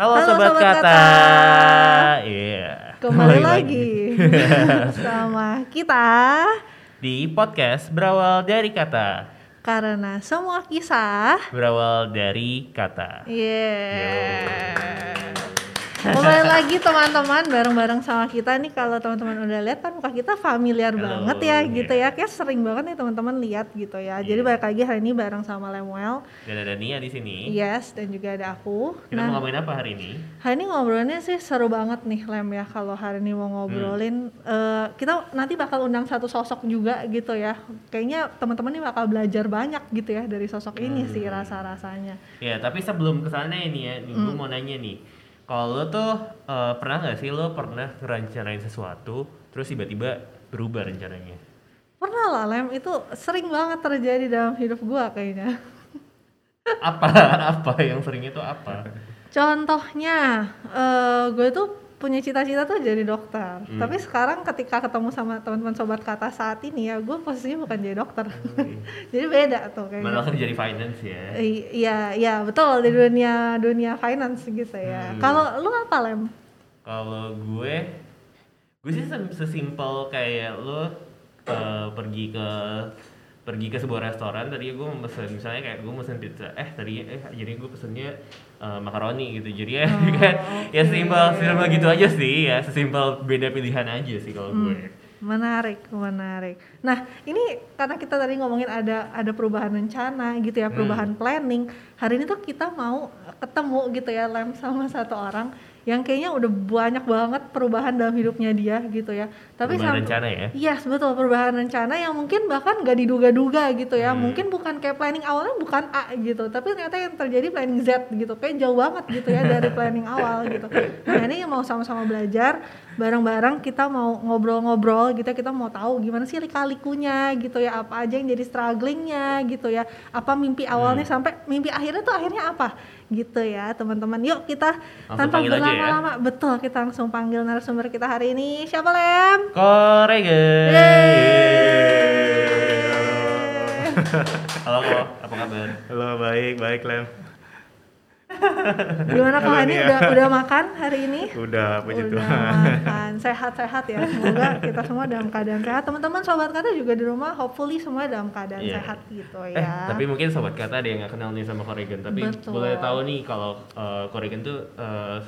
Halo, Halo, sobat, Sobat kata. Iya. Kembali lagi sama kita di podcast berawal dari kata, karena semua kisah berawal dari kata. Yeah. Kembali lagi teman-teman bareng-bareng sama kita nih kalau teman-teman udah lihat kan muka kita familiar Halo, banget ya iya. gitu ya. Kayak sering banget nih teman-teman lihat gitu ya. Jadi Iya. balik lagi hari ini bareng sama Lemuel. Dan ada Nia di sini. Yes, dan juga ada aku. Kita mau Nah, ngomongin apa hari ini? hari ini ngobrolnya sih seru banget nih Lem ya kalau hari ini mau ngobrolin eh, kita nanti bakal undang satu sosok juga gitu ya. Kayaknya teman-teman nih bakal belajar banyak gitu ya dari sosok ini sih Hmm. rasa-rasanya. Ya, tapi sebelum ke sana ini ya, nih, Hmm. gue mau nanya nih. Kalau lo tuh eh, pernah nggak sih lo pernah ngerencanain sesuatu, terus tiba-tiba berubah rencananya? Pernah lah Lem, itu sering banget terjadi dalam hidup gua kayaknya. Apa? apa yang sering itu apa? Contohnya, eh gue tuh punya cita-cita tuh jadi dokter. Hmm. Tapi sekarang ketika ketemu sama teman-teman sobat kata saat ini ya, gue posisinya bukan jadi dokter. jadi beda tuh kayaknya. Malah kerja di finance ya. I- Iya, iya betul di dunia dunia finance gitu ya. Hmm. Kalau lu apa lem? Kalau gue, gue sih sesimpel kayak lo eh, pergi ke pergi ke sebuah restoran tadi gue mesen misalnya kayak gue mesen pizza eh tadi eh jadi gue pesennya eh, makaroni gitu jadi ya Oh, kan ya oke. simpel simpel gitu aja sih ya sesimpel beda pilihan aja sih kalau Hmm. gue Menarik, menarik. Nah, ini karena kita tadi ngomongin ada ada perubahan rencana gitu ya, perubahan planning. Hari ini tuh kita mau ketemu gitu ya lem sama satu orang yang kayaknya udah banyak banget perubahan dalam hidupnya dia gitu ya. Tapi Perubahan rencana ya? Iya betul perubahan rencana yang mungkin bahkan gak diduga-duga gitu ya. Hmm. mungkin bukan kayak planning awalnya bukan A gitu tapi ternyata yang terjadi planning Z gitu. Kayak jauh banget gitu ya dari planning awal gitu. Nah ini mau sama-sama belajar bareng-bareng kita mau ngobrol-ngobrol gitu kita mau tahu gimana sih lika-likunya gitu ya. Apa aja yang jadi strugglingnya gitu ya. Apa mimpi awalnya Hmm. sampai mimpi akhirnya tuh akhirnya apa gitu ya teman-teman. Yuk kita Langsung tanpa ya. berlama-lama. Betul kita langsung panggil narasumber kita hari ini. Siapa lem? Koregen Yeay. halo kok. Apa kabar? Halo, baik, baik Lem. Gimana Halo, kalau ini Nia. udah udah makan hari ini? Udah, puji udah Tuhan. makan, sehat-sehat ya. Semoga kita semua dalam keadaan sehat. Teman-teman sobat kata juga di rumah, hopefully semua dalam keadaan Iya. sehat gitu Eh, ya. tapi mungkin sobat kata ada yang nggak kenal nih sama Corrigan. Tapi Betul. boleh tahu nih kalau uh, Corrigan tuh uh,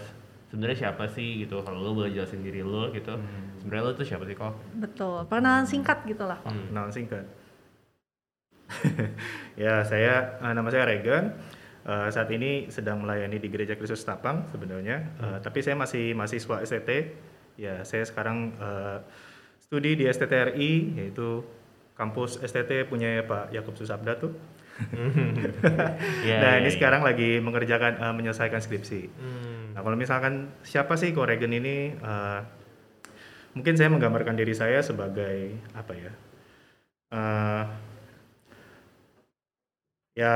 sebenarnya siapa sih gitu? Kalau lo boleh jelasin diri lo gitu. Sebenarnya lo tuh siapa sih kok? Betul. Perkenalan singkat gitu lah. Hmm. Singkat. ya, saya eh, nama saya Regan. Eh, saat ini sedang melayani di Gereja Kristus Tapang sebenarnya. Eh, tapi saya masih mahasiswa STT. Ya, saya sekarang eh, studi di STTRI yaitu kampus STT punya Pak Yakub Susabda tuh. Iya, nah, iya, ini iya. sekarang lagi mengerjakan eh, menyelesaikan skripsi. Hmm. Nah, kalau misalkan siapa sih Koregen ini? eh, mungkin saya menggambarkan diri saya sebagai apa ya? Eh, ya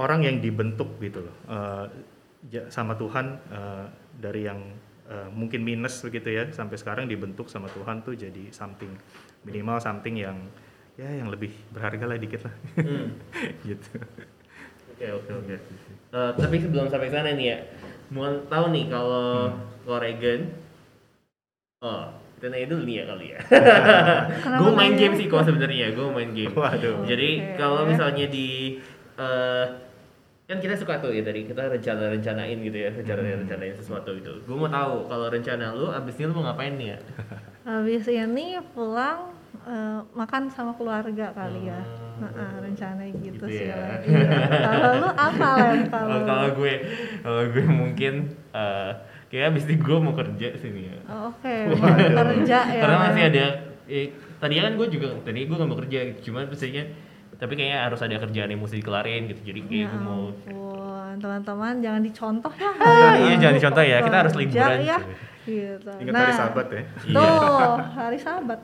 orang yang dibentuk gitu loh ja- sama Tuhan eh, dari yang eh, mungkin minus begitu ya sampai sekarang dibentuk sama Tuhan tuh jadi something minimal something yang ya yang lebih berharga lah dikit lah Hmm. gitu. Oke oke oke. Eh, tapi sebelum sampai sana nih ya, mau tahu nih kalau Corrigan, oh kita nanya dulu nih ya kali ya. Gue main game sih kok sebenarnya, gue main game. Waduh. Jadi Oke. kalau misalnya di eh, kan kita suka tuh ya tadi kita rencana rencanain gitu ya, rencana rencanain sesuatu gitu. Gue mau tahu kalau rencana lu abis ini lu mau ngapain nih ya? Habis ini pulang eh, makan sama keluarga kali ya. Hmm. Nah, rencana gitu, Gitu sih. ya. Iya. Kalau lu apa Lem? Kalau Kalau gue, kalau gue mungkin eh kayak abis ini gue mau kerja sih nih ya. Oh, Oke, Waduh. kerja ya. Karena masih ada, eh, tadinya kan gue juga, tadi gue gak mau kerja, gitu. cuman pastinya, tapi kayaknya harus ada kerjaan yang mesti dikelarin gitu, jadi kayak Ya gue mau teman-teman jangan dicontoh ya. Ah, iya, jangan dicontoh ya. Kita harus liburan, ya. cuy. Gitu. Ingat hari Sabat ya. Iya. Tuh, hari Sabat.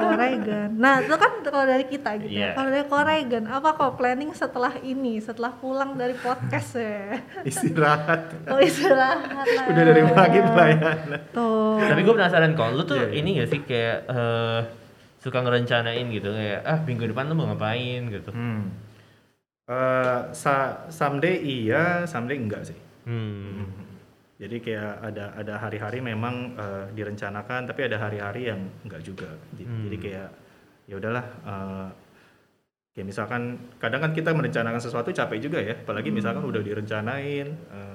Koregan. Nah, itu kan kalau dari kita gitu. Iya. ya. Kalau dari Koregan, apa kok planning setelah ini, setelah pulang dari podcast ya? Istirahat. Oh, istirahat lah. Udah dari pagi pelayanan. Tuh. Tapi gue penasaran kok, lu tuh Iya, iya. ini gak sih kayak eh, suka ngerencanain gitu kayak ah minggu depan lu mau ngapain gitu. Hmm. Eh, sa someday iya, someday enggak sih. Hmm. Jadi kayak ada ada hari-hari memang eh, direncanakan, tapi ada hari-hari yang enggak juga. Jadi, Hmm. jadi kayak ya udahlah. eh, kayak misalkan kadang kan kita merencanakan sesuatu capek juga ya, apalagi misalkan udah direncanain. eh,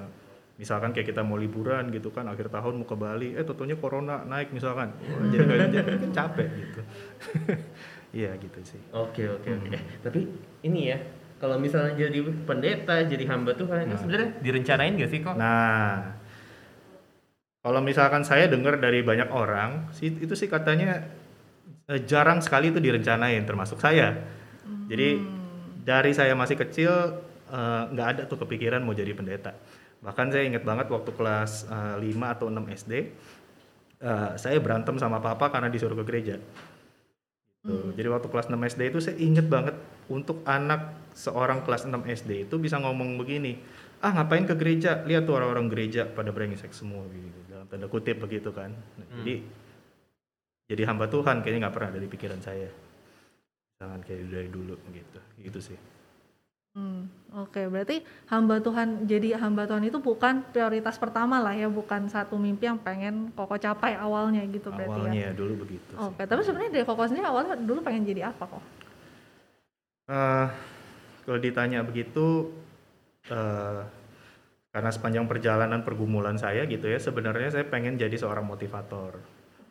misalkan kayak kita mau liburan gitu kan, akhir tahun mau ke Bali, eh tentunya corona naik misalkan, Wah, jadi nggak kan capek gitu. Iya gitu sih. Oke oke oke. Eh, tapi ini ya, kalau misalnya jadi pendeta, jadi hamba Tuhan, itu Nah. sebenarnya direncanain gak sih kok? Nah, kalau misalkan saya dengar dari banyak orang, sih itu sih katanya eh, jarang sekali itu direncanain, termasuk saya. Jadi dari saya masih kecil eh, nggak ada tuh kepikiran mau jadi pendeta. Bahkan saya ingat banget waktu kelas eh, 5 atau 6 SD, eh, saya berantem sama papa karena disuruh ke gereja. Tuh, Jadi waktu kelas 6 SD itu saya inget banget untuk anak seorang kelas 6 SD itu bisa ngomong begini, ah ngapain ke gereja? Lihat tuh orang-orang gereja pada brengsek semua gitu, dalam tanda kutip begitu kan. Nah, Hmm. Jadi jadi hamba Tuhan kayaknya nggak pernah ada di pikiran saya. Jangan kayak dari dulu gitu, gitu sih. Hmm, Oke, berarti hamba Tuhan jadi hamba Tuhan itu bukan prioritas pertama lah ya, bukan satu mimpi yang pengen koko capai awalnya gitu berarti ya. Awalnya dulu begitu. sih. Oke, tapi sebenarnya dari koko sendiri awalnya dulu pengen jadi apa kok? Eh, kalau ditanya begitu, eh, karena sepanjang perjalanan pergumulan saya gitu ya, sebenarnya saya pengen jadi seorang motivator,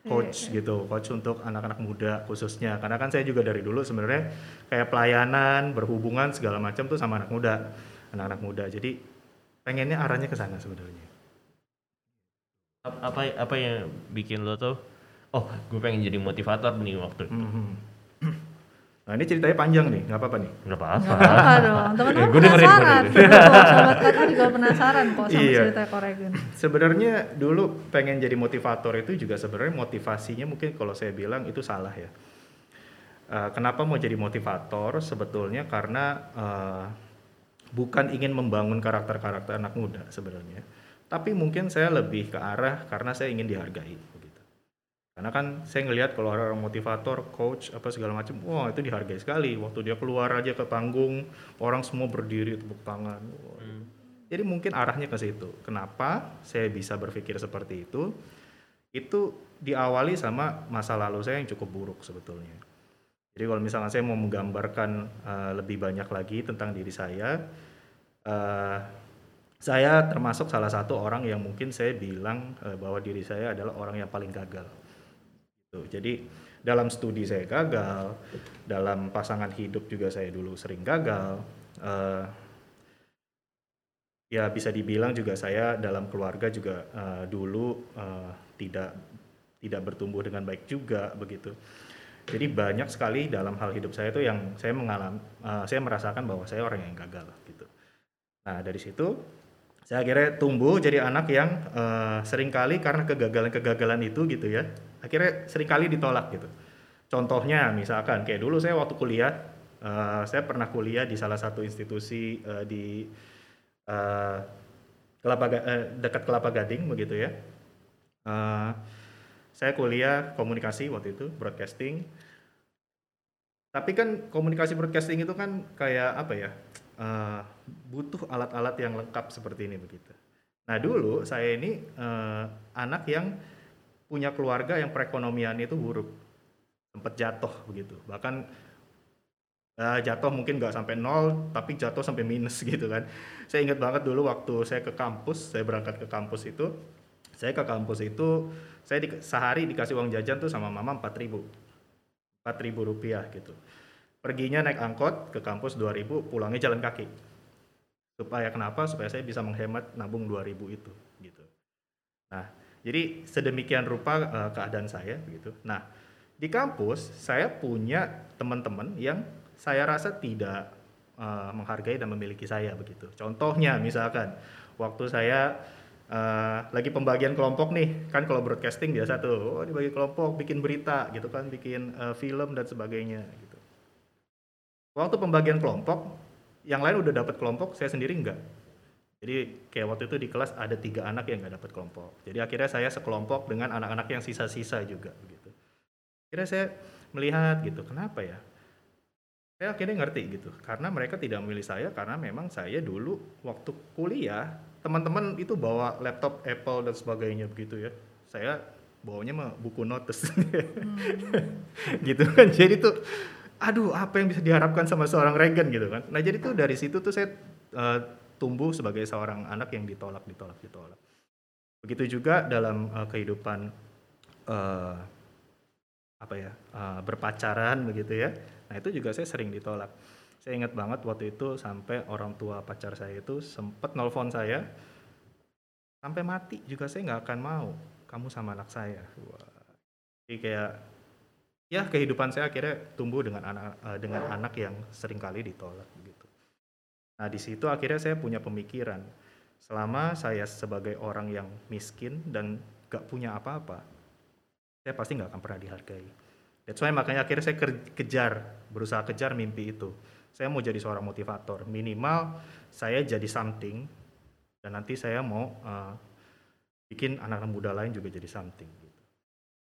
coach gitu, coach untuk anak-anak muda khususnya. Karena kan saya juga dari dulu sebenarnya kayak pelayanan, berhubungan segala macam tuh sama anak muda, anak-anak muda. Jadi pengennya arahnya ke sana sebenarnya. Ap- Apa apa yang bikin lo tuh, oh gue pengen jadi motivator nih waktu itu. Mhm. Nah ini ceritanya panjang nih, nggak apa-apa nih. Nggak apa-apa. Gak apa dong, teman-teman Eh, penasaran. Sobat kata juga penasaran kok sama Iya. cerita Koregun. Sebenarnya dulu pengen jadi motivator itu juga sebenarnya motivasinya mungkin kalau saya bilang itu salah ya. Eh, kenapa mau jadi motivator? Sebetulnya karena eh, bukan ingin membangun karakter-karakter anak muda sebenarnya, tapi mungkin saya lebih ke arah karena saya ingin dihargai. Karena kan saya ngelihat kalau orang motivator, coach apa segala macam, wah itu dihargai sekali. Waktu dia keluar aja ke panggung, orang semua berdiri tepuk tangan. Wah, Hmm. jadi mungkin arahnya ke situ. Kenapa saya bisa berpikir seperti itu? Itu diawali sama masa lalu saya yang cukup buruk sebetulnya. Jadi kalau misalnya saya mau menggambarkan eh, lebih banyak lagi tentang diri saya, eh, saya termasuk salah satu orang yang mungkin saya bilang eh, bahwa diri saya adalah orang yang paling gagal. Gitu. Jadi dalam studi saya gagal, dalam pasangan hidup juga saya dulu sering gagal. eh, ya bisa dibilang juga saya dalam keluarga juga eh, dulu eh, tidak tidak bertumbuh dengan baik juga begitu. Jadi banyak sekali dalam hal hidup saya itu yang saya mengalami, eh, saya merasakan bahwa saya orang yang gagal gitu. Nah dari situ saya akhirnya tumbuh jadi anak yang eh, sering kali karena kegagalan-kegagalan itu gitu ya, akhirnya sering kali ditolak gitu. Contohnya misalkan kayak dulu saya waktu kuliah, eh, saya pernah kuliah di salah satu institusi eh, di eh, Kelapa eh, dekat Kelapa Gading begitu ya. Eh, saya kuliah komunikasi waktu itu broadcasting. Tapi kan komunikasi broadcasting itu kan kayak apa ya? Eh, butuh alat-alat yang lengkap seperti ini begitu. Nah dulu saya ini eh, anak yang punya keluarga yang perekonomiannya itu buruk, sempat jatuh begitu. Bahkan eh, jatuh mungkin nggak sampai nol, tapi jatuh sampai minus gitu kan. Saya ingat banget dulu waktu saya ke kampus, saya berangkat ke kampus itu, saya ke kampus itu, saya di, sehari dikasih uang jajan tuh sama mama 4 ribu. 4 ribu rupiah gitu. Perginya naik angkot ke kampus 2000, pulangnya jalan kaki. Supaya kenapa? Supaya saya bisa menghemat nabung 2000 itu gitu. Nah, jadi sedemikian rupa eh, keadaan saya begitu. Nah, di kampus saya punya teman-teman yang saya rasa tidak eh, menghargai dan memiliki saya begitu. Contohnya misalkan waktu saya eh, lagi pembagian kelompok nih, kan kalau broadcasting biasa tuh, oh dibagi kelompok, bikin berita gitu kan, bikin eh, film dan sebagainya gitu. Waktu pembagian kelompok, yang lain udah dapat kelompok, saya sendiri enggak. Jadi kayak waktu itu di kelas ada tiga anak yang nggak dapat kelompok. Jadi akhirnya saya sekelompok dengan anak-anak yang sisa-sisa juga begitu. Akhirnya saya melihat gitu, kenapa ya? saya akhirnya ngerti gitu karena mereka tidak memilih saya karena memang saya dulu waktu kuliah teman-teman itu bawa laptop Apple dan sebagainya begitu ya saya bawanya mah buku notes gitu kan jadi tuh aduh apa yang bisa diharapkan sama seorang Regan gitu kan. Nah jadi tuh dari situ tuh saya eh, tumbuh sebagai seorang anak yang ditolak ditolak ditolak. Begitu juga dalam eh, kehidupan eh, apa ya eh, berpacaran begitu ya. Nah itu juga saya sering ditolak. Saya ingat banget waktu itu sampai orang tua pacar saya itu sempet nelfon saya sampai mati juga saya nggak akan mau kamu sama anak saya. Wah. jadi kayak ya kehidupan saya akhirnya tumbuh dengan anak eh, dengan anak yang sering kali ditolak gitu nah di situ akhirnya saya punya pemikiran selama saya sebagai orang yang miskin dan gak punya apa-apa saya pasti nggak akan pernah dihargai That's why makanya akhirnya saya kejar, berusaha kejar mimpi itu. Saya mau jadi seorang motivator. Minimal saya jadi something dan nanti saya mau uh, bikin anak-anak muda lain juga jadi something.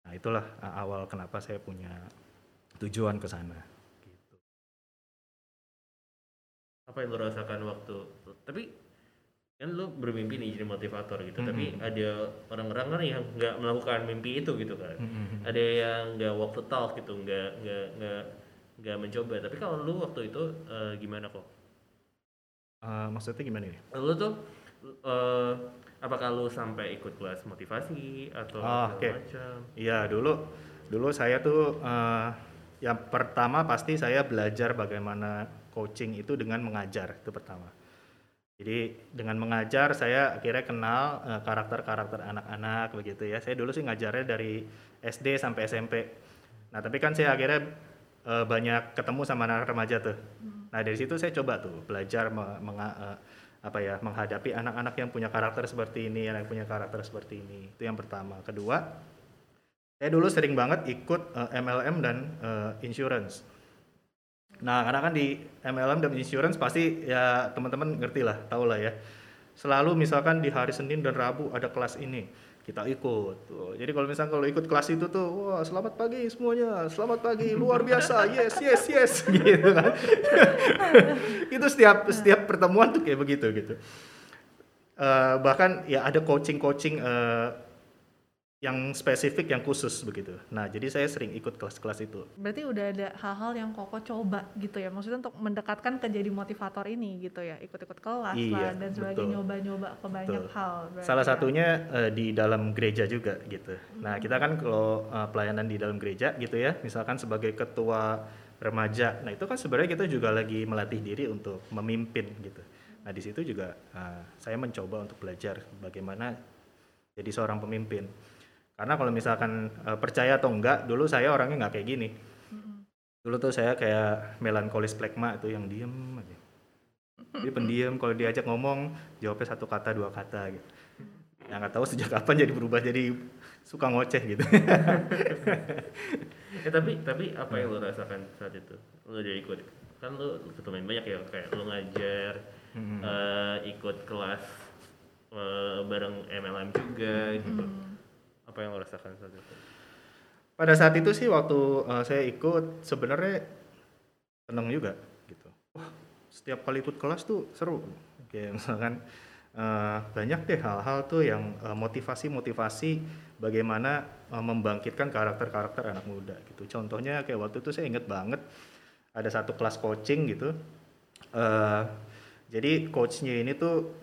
Nah itulah uh, awal kenapa saya punya tujuan ke sana. Gitu. apa yang lo rasakan waktu tapi kan lo bermimpi nih jadi motivator gitu Mm-mm. tapi ada orang-orang kan yang nggak melakukan mimpi itu gitu kan Mm-mm. ada yang nggak walk the talk gitu nggak nggak nggak nggak mencoba tapi kalau lu waktu itu eh, gimana kok Uh, maksudnya gimana nih? lu tuh eh, apakah lu sampai ikut kelas motivasi atau Oh, segala oke. macam Iya dulu dulu saya tuh eh, yang pertama pasti saya belajar bagaimana coaching itu dengan mengajar itu pertama. Jadi dengan mengajar saya akhirnya kenal eh, karakter-karakter anak-anak begitu ya. Saya dulu sih ngajarnya dari SD sampai SMP. Nah tapi kan saya akhirnya eh, banyak ketemu sama anak remaja tuh. Nah dari situ saya coba tuh belajar me- menga- eh, apa ya menghadapi anak-anak yang punya karakter seperti ini, yang punya karakter seperti ini. Itu yang pertama. Kedua, saya dulu sering banget ikut eh, MLM dan eh, insurance. Nah, karena kan di MLM dan insurance pasti ya teman-teman ngerti lah, tahu lah ya. Selalu misalkan di hari Senin dan Rabu ada kelas ini, kita ikut. Tuh. Jadi kalau misalkan kalau ikut kelas itu tuh, wah selamat pagi semuanya, selamat pagi, luar biasa, yes yes yes, gitu kan. itu setiap setiap pertemuan tuh kayak begitu gitu. Eh, bahkan ya ada coaching-coaching eh, yang spesifik yang khusus begitu. Nah, jadi saya sering ikut kelas-kelas itu. Berarti udah ada hal-hal yang Koko coba gitu ya. Maksudnya untuk mendekatkan ke jadi motivator ini gitu ya. Ikut-ikut kelas Iya, lah dan sebagainya nyoba-nyoba ke banyak Betul. hal. Salah ya. satunya eh, di dalam gereja juga gitu. Nah, kita kan kalau eh, pelayanan di dalam gereja gitu ya, misalkan sebagai ketua remaja. Nah, itu kan sebenarnya kita juga lagi melatih diri untuk memimpin gitu. Nah, di situ juga eh, saya mencoba untuk belajar bagaimana jadi seorang pemimpin. Karena kalau misalkan eh, percaya atau enggak, dulu saya orangnya nggak kayak gini. Dulu tuh saya kayak melankolis plekma itu yang diem aja. Jadi pendiam kalau diajak ngomong jawabnya satu kata dua kata gitu. Ya nggak tahu sejak kapan jadi berubah jadi suka ngoceh gitu. ya tapi tapi apa yang lo rasakan saat itu lo udah ikut kan lo ketemu banyak ya kayak lo ngajar Hmm. eh, ikut kelas eh, bareng MLM juga gitu Hmm. Apa yang lo rasakan saat itu Pada saat itu sih waktu eh, saya ikut sebenarnya seneng juga gitu. Wah setiap kali ikut kelas tuh seru. Kayak misalkan eh, banyak deh hal-hal tuh yang eh, motivasi-motivasi bagaimana eh, membangkitkan karakter-karakter anak muda gitu. Contohnya kayak waktu itu saya inget banget ada satu kelas coaching gitu. Eh, jadi coachnya ini tuh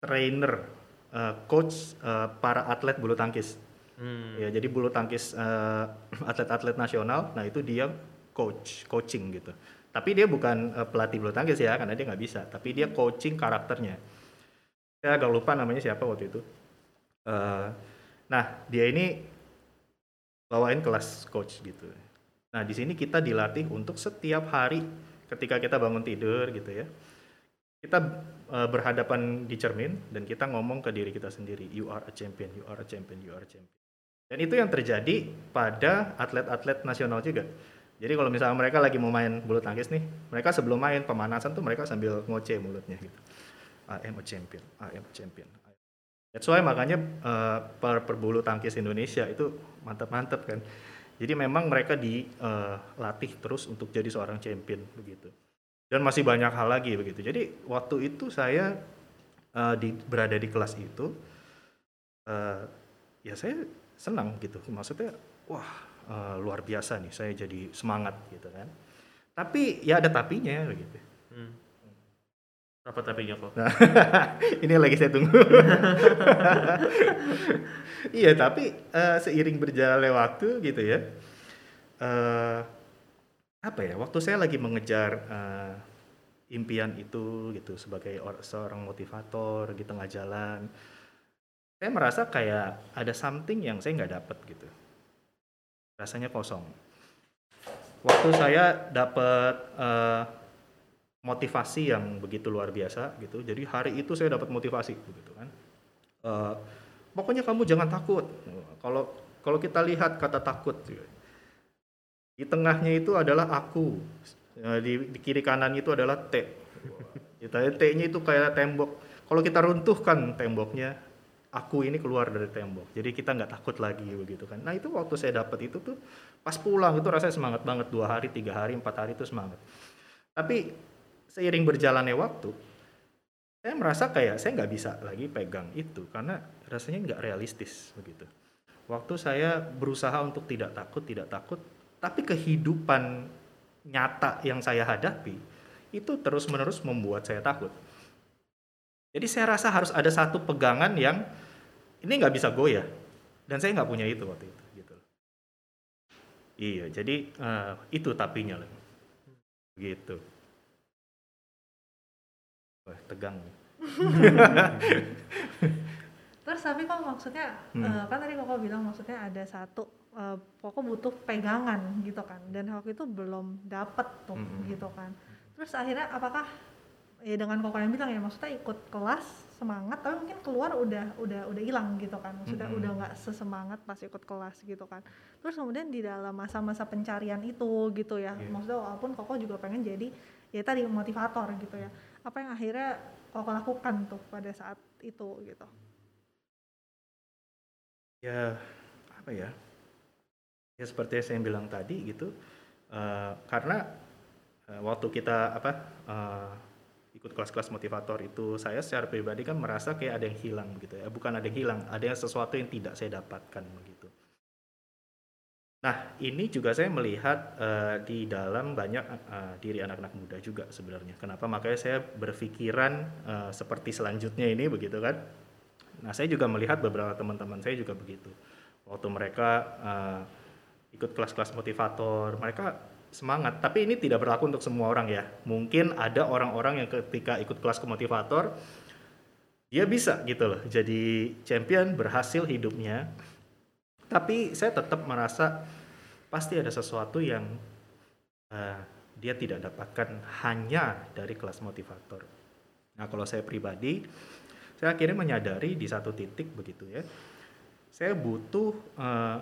trainer, eh, coach eh, para atlet bulu tangkis. Hmm. Ya, jadi bulu tangkis eh, atlet-atlet nasional, nah itu dia coach, coaching gitu. Tapi dia bukan eh, pelatih bulu tangkis ya, karena dia nggak bisa. Tapi dia coaching karakternya. Saya agak lupa namanya siapa waktu itu. Eh, nah, dia ini bawain kelas coach gitu. Nah, di sini kita dilatih untuk setiap hari ketika kita bangun tidur gitu ya. Kita eh, berhadapan di cermin dan kita ngomong ke diri kita sendiri, you are a champion, you are a champion, you are a champion. Dan itu yang terjadi pada atlet-atlet nasional juga. Jadi kalau misalnya mereka lagi mau main bulu tangkis nih, mereka sebelum main pemanasan tuh mereka sambil ngoceh mulutnya gitu. I am a champion, I am a champion. That's why makanya eh, per, perbulu tangkis Indonesia itu mantap-mantap kan. Jadi memang mereka dilatih terus untuk jadi seorang champion begitu. Dan masih banyak hal lagi begitu. Jadi waktu itu saya uh, di, berada di kelas itu, uh, ya saya senang gitu. Maksudnya, wah uh, luar biasa nih, saya jadi semangat gitu kan. Tapi ya ada tapinya begitu. Hmm. Apa tapinya kok? Nah, ini lagi saya tunggu. iya, tapi uh, seiring berjalannya waktu gitu ya. Uh, apa ya? Waktu saya lagi mengejar uh, impian itu gitu sebagai seorang motivator di tengah jalan, saya merasa kayak ada something yang saya nggak dapet gitu. Rasanya kosong. Waktu saya dapat uh, motivasi yang begitu luar biasa gitu. Jadi hari itu saya dapat motivasi gitu kan. Uh, pokoknya kamu jangan takut. Kalau kalau kita lihat kata takut di tengahnya itu adalah aku. Eh, di, di kiri kanan itu adalah T. T-nya itu kayak tembok. Kalau kita runtuhkan temboknya, aku ini keluar dari tembok. Jadi kita nggak takut lagi begitu kan. Nah itu waktu saya dapat itu tuh pas pulang itu rasanya semangat banget dua hari, tiga hari, empat hari itu semangat. Tapi seiring berjalannya waktu, saya merasa kayak saya nggak bisa lagi pegang itu karena rasanya nggak realistis begitu. Waktu saya berusaha untuk tidak takut, tidak takut, tapi kehidupan nyata yang saya hadapi itu terus-menerus membuat saya takut. Jadi saya rasa harus ada satu pegangan yang ini nggak bisa goyah dan saya nggak punya itu waktu itu. Gitu. Iya, jadi uh, itu tapinya. Gitu. Wah, tegang. Terus tapi kok maksudnya hmm. uh, kan tadi kok bilang maksudnya ada satu uh, pokok butuh pegangan gitu kan dan waktu itu belum dapet tuh hmm. gitu kan. Terus akhirnya apakah ya dengan kok yang bilang ya maksudnya ikut kelas semangat tapi mungkin keluar udah udah udah hilang gitu kan. Maksudnya hmm. udah nggak sesemangat pas ikut kelas gitu kan. Terus kemudian di dalam masa-masa pencarian itu gitu ya yeah. maksudnya walaupun koko juga pengen jadi ya tadi motivator gitu ya. Apa yang akhirnya koko lakukan tuh pada saat itu gitu? Ya apa ya? Ya seperti yang saya bilang tadi gitu uh, karena uh, waktu kita apa uh, ikut kelas-kelas motivator itu saya secara pribadi kan merasa kayak ada yang hilang gitu ya bukan ada yang hilang ada yang sesuatu yang tidak saya dapatkan begitu Nah, ini juga saya melihat uh, di dalam banyak uh, diri anak-anak muda juga sebenarnya. Kenapa? Makanya saya berpikiran uh, seperti selanjutnya ini begitu kan. Nah, saya juga melihat beberapa teman-teman saya juga begitu. Waktu mereka uh, ikut kelas-kelas motivator, mereka semangat. Tapi ini tidak berlaku untuk semua orang ya. Mungkin ada orang-orang yang ketika ikut kelas ke motivator, dia bisa gitu loh, jadi champion, berhasil hidupnya tapi saya tetap merasa pasti ada sesuatu yang uh, dia tidak dapatkan hanya dari kelas motivator. Nah kalau saya pribadi, saya akhirnya menyadari di satu titik begitu ya, saya butuh uh,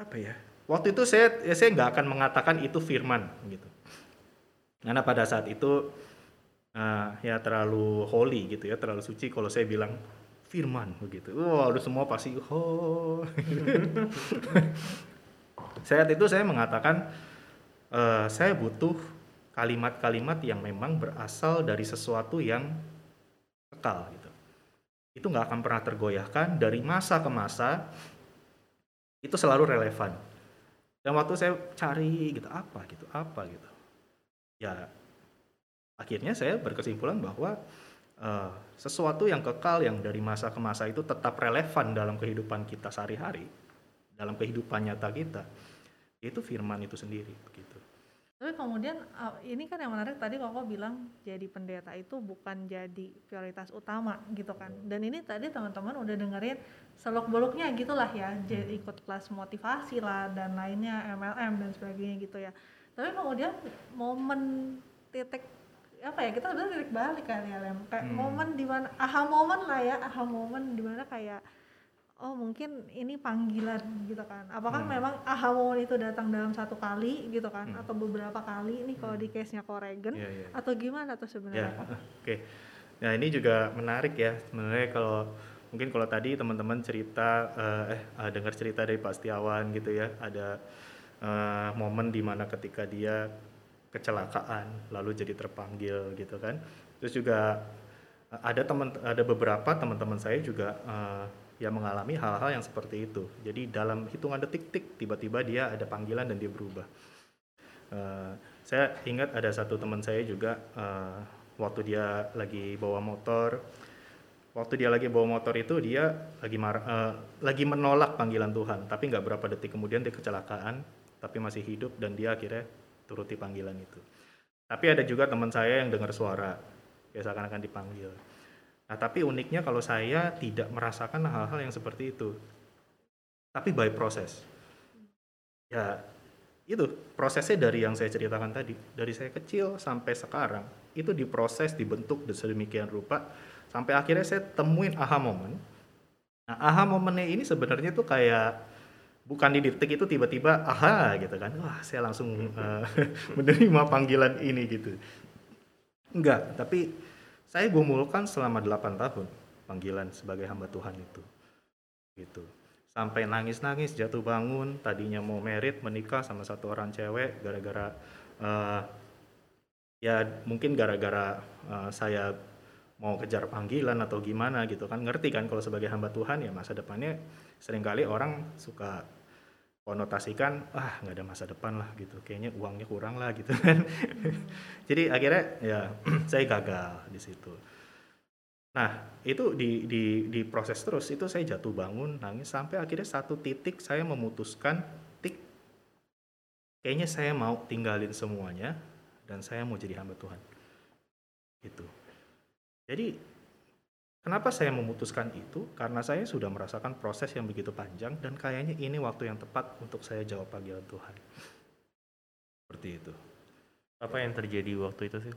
apa ya? Waktu itu saya ya saya nggak akan mengatakan itu firman gitu, karena pada saat itu uh, ya terlalu holy gitu ya, terlalu suci kalau saya bilang firman begitu. Wah, wow, semua pasti oh. Saat itu saya mengatakan uh, saya butuh kalimat-kalimat yang memang berasal dari sesuatu yang kekal gitu. Itu nggak akan pernah tergoyahkan dari masa ke masa. Itu selalu relevan. Dan waktu saya cari gitu apa gitu apa gitu, ya akhirnya saya berkesimpulan bahwa uh, sesuatu yang kekal yang dari masa ke masa itu tetap relevan dalam kehidupan kita sehari-hari, dalam kehidupan nyata kita, itu firman itu sendiri begitu. Tapi kemudian ini kan yang menarik tadi kok bilang jadi pendeta itu bukan jadi prioritas utama gitu kan. Dan ini tadi teman-teman udah dengerin seluk beluknya gitulah ya, jadi hmm. ikut kelas motivasi lah dan lainnya MLM dan sebagainya gitu ya. Tapi kemudian momen titik apa ya kita udah lirik balik kali ya lem kayak hmm. momen di mana aha momen lah ya aha momen di mana kayak oh mungkin ini panggilan gitu kan apakah hmm. memang aha momen itu datang dalam satu kali gitu kan hmm. atau beberapa kali ini kalau di hmm. case nya Koregen yeah, yeah. atau gimana tuh sebenarnya yeah. oke okay. nah ini juga menarik ya sebenarnya kalau mungkin kalau tadi teman-teman cerita eh, eh eh, dengar cerita dari Pak Setiawan gitu ya ada eh, momen di mana ketika dia kecelakaan lalu jadi terpanggil gitu kan terus juga eh, ada teman ada beberapa teman-teman saya juga eh, yang mengalami hal-hal yang seperti itu. Jadi dalam hitungan detik-detik tiba-tiba dia ada panggilan dan dia berubah. Eh, saya ingat ada satu teman saya juga eh, waktu dia lagi bawa motor. Waktu dia lagi bawa motor itu dia lagi marah, eh, lagi menolak panggilan Tuhan. Tapi nggak berapa detik kemudian dia kecelakaan tapi masih hidup dan dia akhirnya turuti panggilan itu. Tapi ada juga teman saya yang dengar suara ya seakan-akan dipanggil nah tapi uniknya kalau saya tidak merasakan hal-hal yang seperti itu. Tapi by proses ya itu prosesnya dari yang saya ceritakan tadi. Dari saya kecil sampai sekarang itu diproses dibentuk sedemikian rupa sampai akhirnya saya temuin aha moment nah aha momennya ini sebenarnya tuh kayak bukan di detik itu tiba-tiba aha gitu kan. Wah saya langsung uh, menerima panggilan ini gitu. Enggak tapi saya gumulkan selama 8 tahun panggilan sebagai hamba Tuhan itu. Gitu. Sampai nangis-nangis jatuh bangun tadinya mau merit menikah sama satu orang cewek gara-gara uh, ya mungkin gara-gara uh, saya mau kejar panggilan atau gimana gitu kan. Ngerti kan kalau sebagai hamba Tuhan ya masa depannya sering kali orang suka konotasikan ah nggak ada masa depan lah gitu kayaknya uangnya kurang lah gitu kan jadi akhirnya ya saya gagal di situ Nah, itu di, di, di proses terus, itu saya jatuh bangun, nangis, sampai akhirnya satu titik saya memutuskan, tik, kayaknya saya mau tinggalin semuanya, dan saya mau jadi hamba Tuhan. Gitu. Jadi, kenapa saya memutuskan itu? Karena saya sudah merasakan proses yang begitu panjang, dan kayaknya ini waktu yang tepat untuk saya jawab panggilan Tuhan. Seperti itu. Apa yang terjadi waktu itu sih?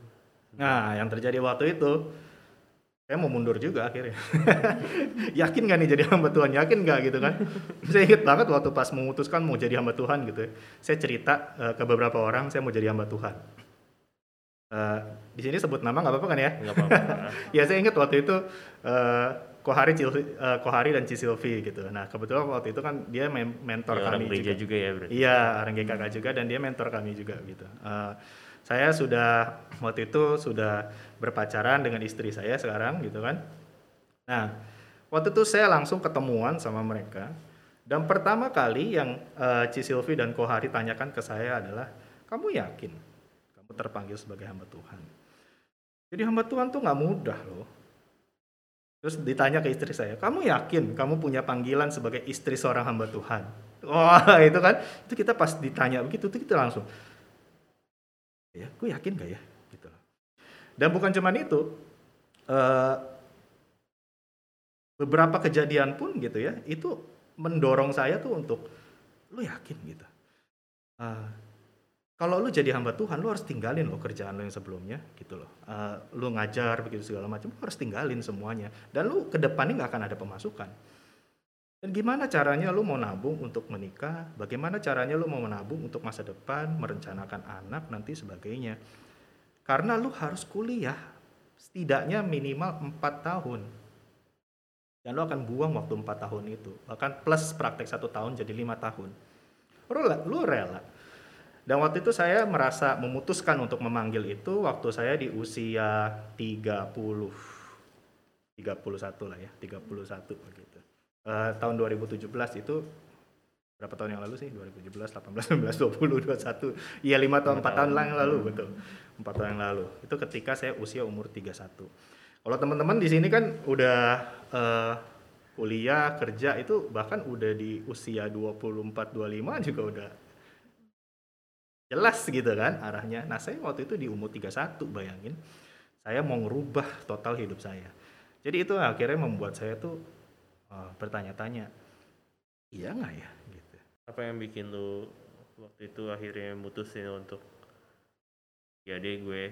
Nah, yang terjadi waktu itu, saya mau mundur juga akhirnya yakin gak nih jadi hamba Tuhan yakin gak gitu kan saya ingat banget waktu pas memutuskan mau jadi hamba Tuhan gitu ya. saya cerita uh, ke beberapa orang saya mau jadi hamba Tuhan uh, di sini sebut nama nggak apa-apa kan ya nggak apa-apa ya saya ingat waktu itu uh, Kohari, Cil, uh, Kohari dan Cisilvi gitu. Nah kebetulan waktu itu kan dia mentor ya, kami juga. juga. ya berarti. Iya orang GKK juga dan dia mentor kami juga gitu. Uh, saya sudah waktu itu sudah berpacaran dengan istri saya sekarang gitu kan. Nah, waktu itu saya langsung ketemuan sama mereka dan pertama kali yang uh, Ci Silvi dan Kohari tanyakan ke saya adalah, kamu yakin terpanggil sebagai hamba Tuhan? Jadi hamba Tuhan tuh nggak mudah loh. Terus ditanya ke istri saya, kamu yakin kamu punya panggilan sebagai istri seorang hamba Tuhan? Wah itu kan, itu kita pas ditanya begitu, itu kita langsung, ya gue yakin gak ya gitu dan bukan cuman itu uh, beberapa kejadian pun gitu ya itu mendorong saya tuh untuk lu yakin gitu uh, kalau lu jadi hamba Tuhan lu harus tinggalin lo kerjaan lu yang sebelumnya gitu loh uh, lu ngajar begitu segala macam lu harus tinggalin semuanya dan lu ke depannya nggak akan ada pemasukan dan gimana caranya lu mau nabung untuk menikah? Bagaimana caranya lu mau menabung untuk masa depan, merencanakan anak nanti sebagainya? Karena lu harus kuliah setidaknya minimal 4 tahun. Dan lu akan buang waktu 4 tahun itu. Bahkan plus praktek satu tahun jadi lima tahun. Lu, lu rela. Dan waktu itu saya merasa memutuskan untuk memanggil itu waktu saya di usia 30 31 lah ya, 31 begitu. Uh, tahun 2017 itu berapa tahun yang lalu sih? 2017 18 19 20 21 iya lima tahun empat tahun yang lalu betul. Empat tahun yang lalu. Itu ketika saya usia umur 31 kalau teman-teman di sini kan udah uh, kuliah kerja itu bahkan udah di usia 24 25 juga udah jelas gitu kan arahnya. Nah saya waktu itu di umur 31 bayangin. Saya mau ngerubah total hidup saya. Jadi itu akhirnya membuat saya tuh uh, bertanya-tanya iya nggak ya? Gitu. Apa yang bikin lu waktu itu akhirnya mutusin untuk ya deh gue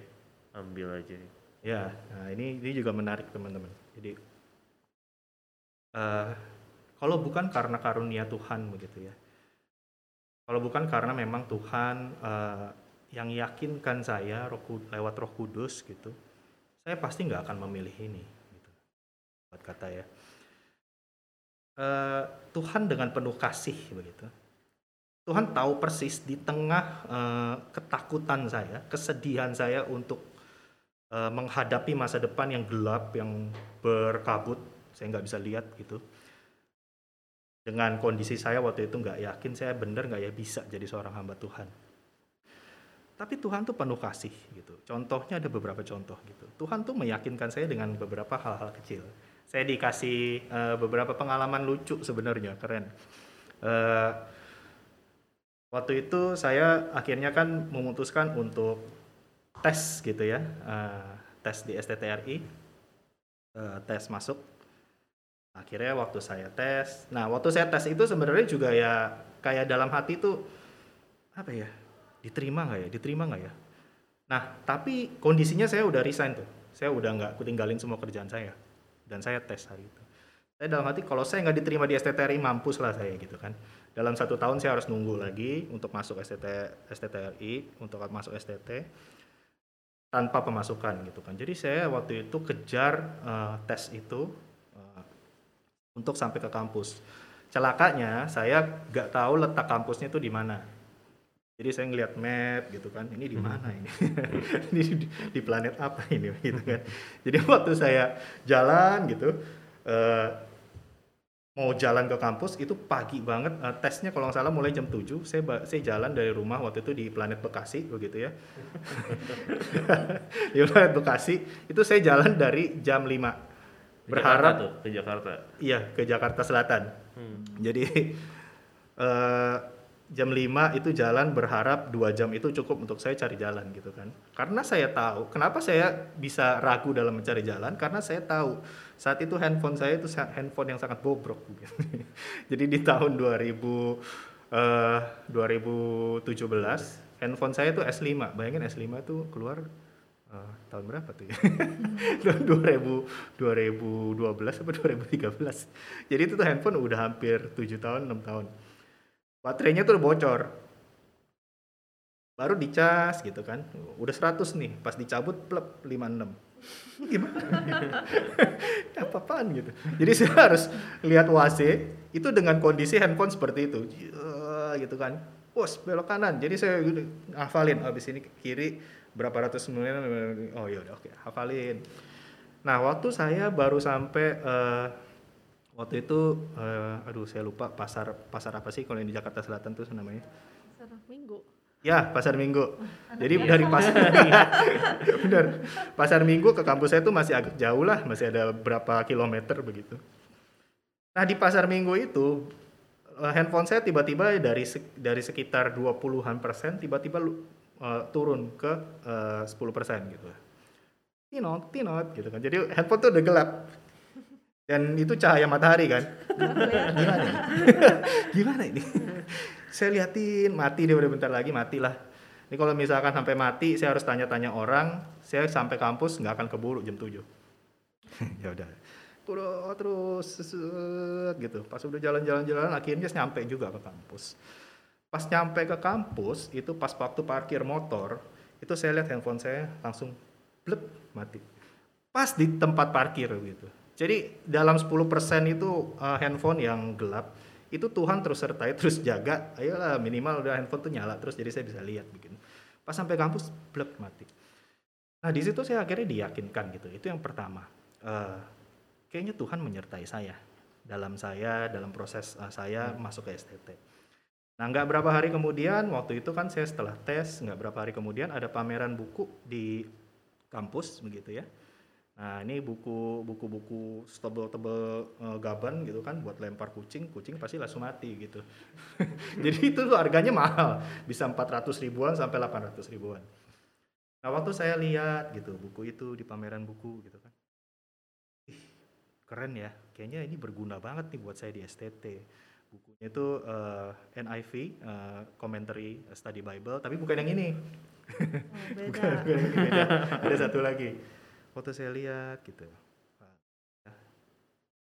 ambil aja? Ya nah ini ini juga menarik teman-teman. Jadi uh, kalau bukan karena karunia Tuhan begitu ya kalau bukan karena memang Tuhan uh, yang yakinkan saya roh, lewat Roh Kudus gitu saya pasti nggak akan memilih ini gitu buat kata ya eh, Tuhan dengan penuh kasih begitu. Tuhan tahu persis di tengah eh, ketakutan saya, kesedihan saya untuk eh, menghadapi masa depan yang gelap, yang berkabut, saya nggak bisa lihat gitu. Dengan kondisi saya waktu itu nggak yakin saya bener nggak ya bisa jadi seorang hamba Tuhan. Tapi Tuhan tuh penuh kasih gitu. Contohnya ada beberapa contoh gitu. Tuhan tuh meyakinkan saya dengan beberapa hal-hal kecil. Saya dikasih eh, beberapa pengalaman lucu sebenarnya, keren. Eh, waktu itu saya akhirnya kan memutuskan untuk tes gitu ya, eh, tes di STTRI, eh, tes masuk. Akhirnya waktu saya tes, nah waktu saya tes itu sebenarnya juga ya kayak dalam hati tuh apa ya, diterima nggak ya, diterima nggak ya. Nah tapi kondisinya saya udah resign tuh, saya udah nggak kutinggalin semua kerjaan saya dan saya tes hari itu. Saya dalam hati kalau saya nggak diterima di STTRI mampus lah saya gitu kan. Dalam satu tahun saya harus nunggu lagi untuk masuk STT, STTRI, untuk masuk STT tanpa pemasukan gitu kan. Jadi saya waktu itu kejar eh, tes itu untuk sampai ke kampus. Celakanya saya nggak tahu letak kampusnya itu di mana. Jadi saya ngeliat map gitu kan, ini di mana ini? ini di, di planet apa ini gitu kan. Jadi waktu saya jalan gitu eh, mau jalan ke kampus itu pagi banget eh, tesnya kalau nggak salah mulai jam 7 saya saya jalan dari rumah waktu itu di planet Bekasi begitu ya di planet Bekasi itu saya jalan dari jam 5 Ke Jakarta berharap tuh ke Jakarta. iya ke Jakarta Selatan Hmm. jadi eh, jam 5 itu jalan berharap dua jam itu cukup untuk saya cari jalan gitu kan. Karena saya tahu, kenapa saya bisa ragu dalam mencari jalan? Karena saya tahu saat itu handphone saya itu handphone yang sangat bobrok. gitu. Jadi di tahun 2000 eh, 2017 handphone saya itu S5. Bayangin S5 itu keluar eh, tahun berapa tuh ya? 2000 2012 apa 2013. Jadi itu tuh handphone udah hampir 7 tahun, 6 tahun. Baterainya tuh udah bocor. Baru dicas gitu kan. Udah 100 nih, pas dicabut plep 56. Gimana? Apa-apaan gitu. Jadi saya harus lihat WAC itu dengan kondisi handphone seperti itu. Jia, gitu kan. Bos, belok kanan. Jadi saya hafalin habis ini kiri berapa ratus miliar. Oh ya udah oke, hafalin. Nah, waktu saya baru sampai eh, waktu itu eh, aduh saya lupa pasar pasar apa sih kalau yang di Jakarta Selatan tuh namanya? Pasar Minggu. Ya, pasar Minggu. Jadi dari pasar benar. Pasar Minggu ke kampus saya itu masih agak jauh lah, masih ada berapa kilometer begitu. Nah, di pasar Minggu itu eh, handphone saya tiba-tiba dari dari sekitar 20-an persen tiba-tiba eh, turun ke eh, 10 persen gitu. Tinot, tinot gitu kan. Jadi handphone tuh udah gelap. Dan itu cahaya matahari kan. Gimana? Gimana ini? saya liatin mati dia udah bentar lagi matilah. Ini kalau misalkan sampai mati saya harus tanya-tanya orang, saya sampai kampus nggak akan keburu jam 7. ya udah. Terus gitu. Pas udah jalan-jalan-jalan akhirnya nyampe juga ke kampus. Pas nyampe ke kampus itu pas waktu parkir motor itu saya lihat handphone saya langsung blep mati. Pas di tempat parkir gitu. Jadi dalam 10% itu eh, handphone yang gelap itu Tuhan terus sertai terus jaga. Ayolah minimal udah handphone tuh nyala terus jadi saya bisa lihat begitu pas sampai kampus blek mati. Nah di situ saya akhirnya diyakinkan gitu. Itu yang pertama. Eh, kayaknya Tuhan menyertai saya. Dalam saya dalam proses eh, saya masuk ke STT nah nggak berapa hari kemudian waktu itu kan saya setelah tes nggak berapa hari kemudian ada pameran buku di kampus begitu ya Nah ini buku buku buku tebel-tebel eh, gaban gitu kan buat lempar kucing, kucing pasti langsung mati gitu. Jadi itu harganya mahal, bisa 400 ribuan sampai 800 ribuan. Nah waktu saya lihat gitu buku itu di pameran buku gitu kan, ih keren ya, kayaknya ini berguna banget nih buat saya di STT. Bukunya itu eh, NIV, eh, Commentary Study Bible, tapi bukan yang ini. Oh, beda. Bukan, bukan yang ini, beda. Ada satu lagi. Waktu saya lihat gitu,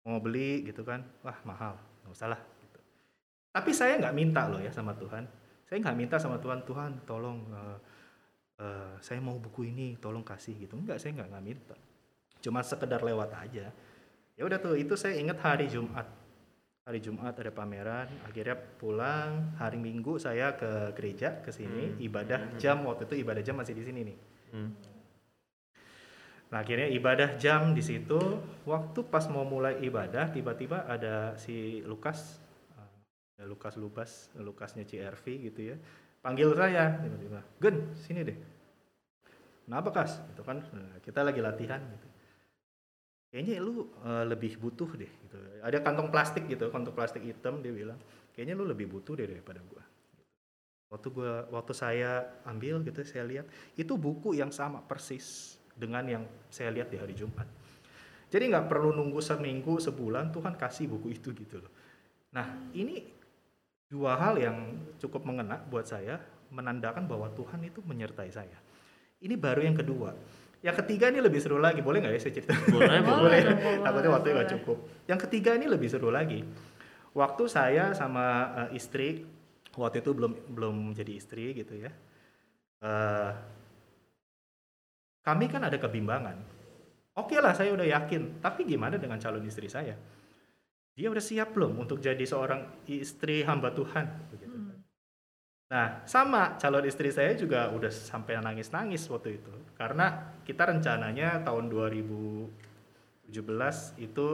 mau beli gitu kan, wah mahal, nggak usah lah. Gitu. Tapi saya nggak minta loh ya sama Tuhan. Saya nggak minta sama Tuhan, Tuhan tolong eh, eh, saya mau buku ini, tolong kasih gitu. Enggak, saya nggak nggak minta. Cuma sekedar lewat aja. Ya udah tuh, itu saya ingat hari Jumat. Hari Jumat ada pameran akhirnya pulang hari Minggu saya ke gereja ke sini Hmm. ibadah Hmm. jam waktu itu ibadah jam masih di sini nih Hmm. Nah akhirnya ibadah jam di situ, waktu pas mau mulai ibadah tiba-tiba ada si Lukas, uh, Lukas Lubas, Lukasnya CRV gitu ya, panggil saya tiba-tiba, Gen sini deh. Kenapa kas? Itu kan nah, kita lagi latihan gitu. Kayaknya lu uh, lebih butuh deh gitu. Ada kantong plastik gitu, kantong plastik hitam dia bilang, kayaknya lu lebih butuh deh daripada gua. Waktu gua waktu saya ambil gitu saya lihat itu buku yang sama persis dengan yang saya lihat di hari Jumat. Jadi nggak perlu nunggu seminggu, sebulan, Tuhan kasih buku itu gitu loh. Nah ini dua hal yang cukup mengena buat saya, menandakan bahwa Tuhan itu menyertai saya. Ini baru yang kedua. Yang ketiga ini lebih seru lagi, boleh nggak ya saya cerita? Boleh, Boleh boleh. boleh, Takutnya waktunya nggak cukup. Yang ketiga ini lebih seru lagi. Waktu saya sama eh, istri, waktu itu belum belum jadi istri gitu ya. Eh, kami kan ada kebimbangan. Oke lah, saya udah yakin. Tapi gimana dengan calon istri saya? Dia udah siap belum untuk jadi seorang istri hamba Tuhan? Begitu. Nah, sama calon istri saya juga udah sampai nangis-nangis waktu itu. Karena kita rencananya tahun 2017 itu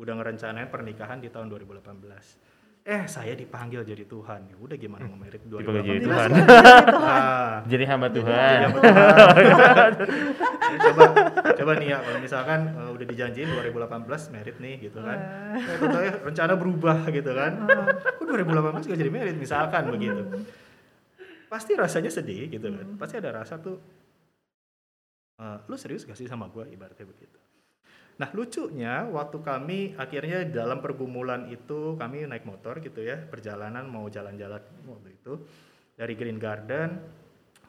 udah ngerencanain pernikahan di tahun 2018. Eh, saya dipanggil jadi Tuhan. Ya udah gimana mau merit Dipanggil jadi 2018. Tuhan. Nah, Jadi hamba jadi Tuhan. hamba Tuhan. coba coba nih ya kalau misalkan eh, udah dijanjiin 2018 merit nih gitu kan. Eh, tentunya rencana berubah gitu kan. Kok 2018 gak jadi merit misalkan begitu. Pasti rasanya sedih gitu kan. Pasti ada rasa tuh eh, lu serius gak sih sama gua ibaratnya begitu. Nah lucunya waktu kami akhirnya dalam pergumulan itu kami naik motor gitu ya perjalanan mau jalan-jalan waktu itu dari Green Garden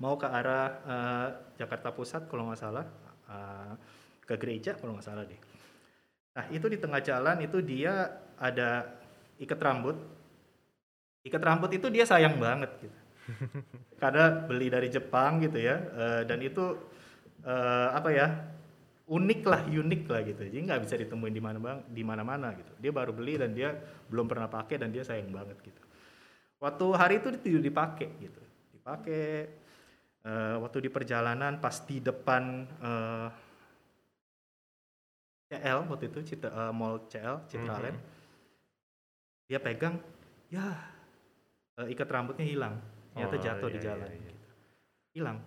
mau ke arah eh, Jakarta Pusat kalau nggak salah eh, ke gereja kalau nggak salah deh. Nah itu di tengah jalan itu dia ada ikat rambut. Ikat rambut itu dia sayang banget gitu. Karena beli dari Jepang gitu ya eh, dan itu eh, apa ya unik lah unik lah gitu. Jadi nggak bisa ditemuin di mana bang di mana mana gitu. Dia baru beli dan dia belum pernah pakai dan dia sayang banget gitu. Waktu hari itu itu dipakai gitu. Dipakai eh, waktu di perjalanan pas di depan eh, CL waktu itu Citra, eh, mall CL Citraland dia pegang ya eh, ikat rambutnya hilang. Ternyata Oh, jatuh di iya, jalan iya, iya. gitu. hilang.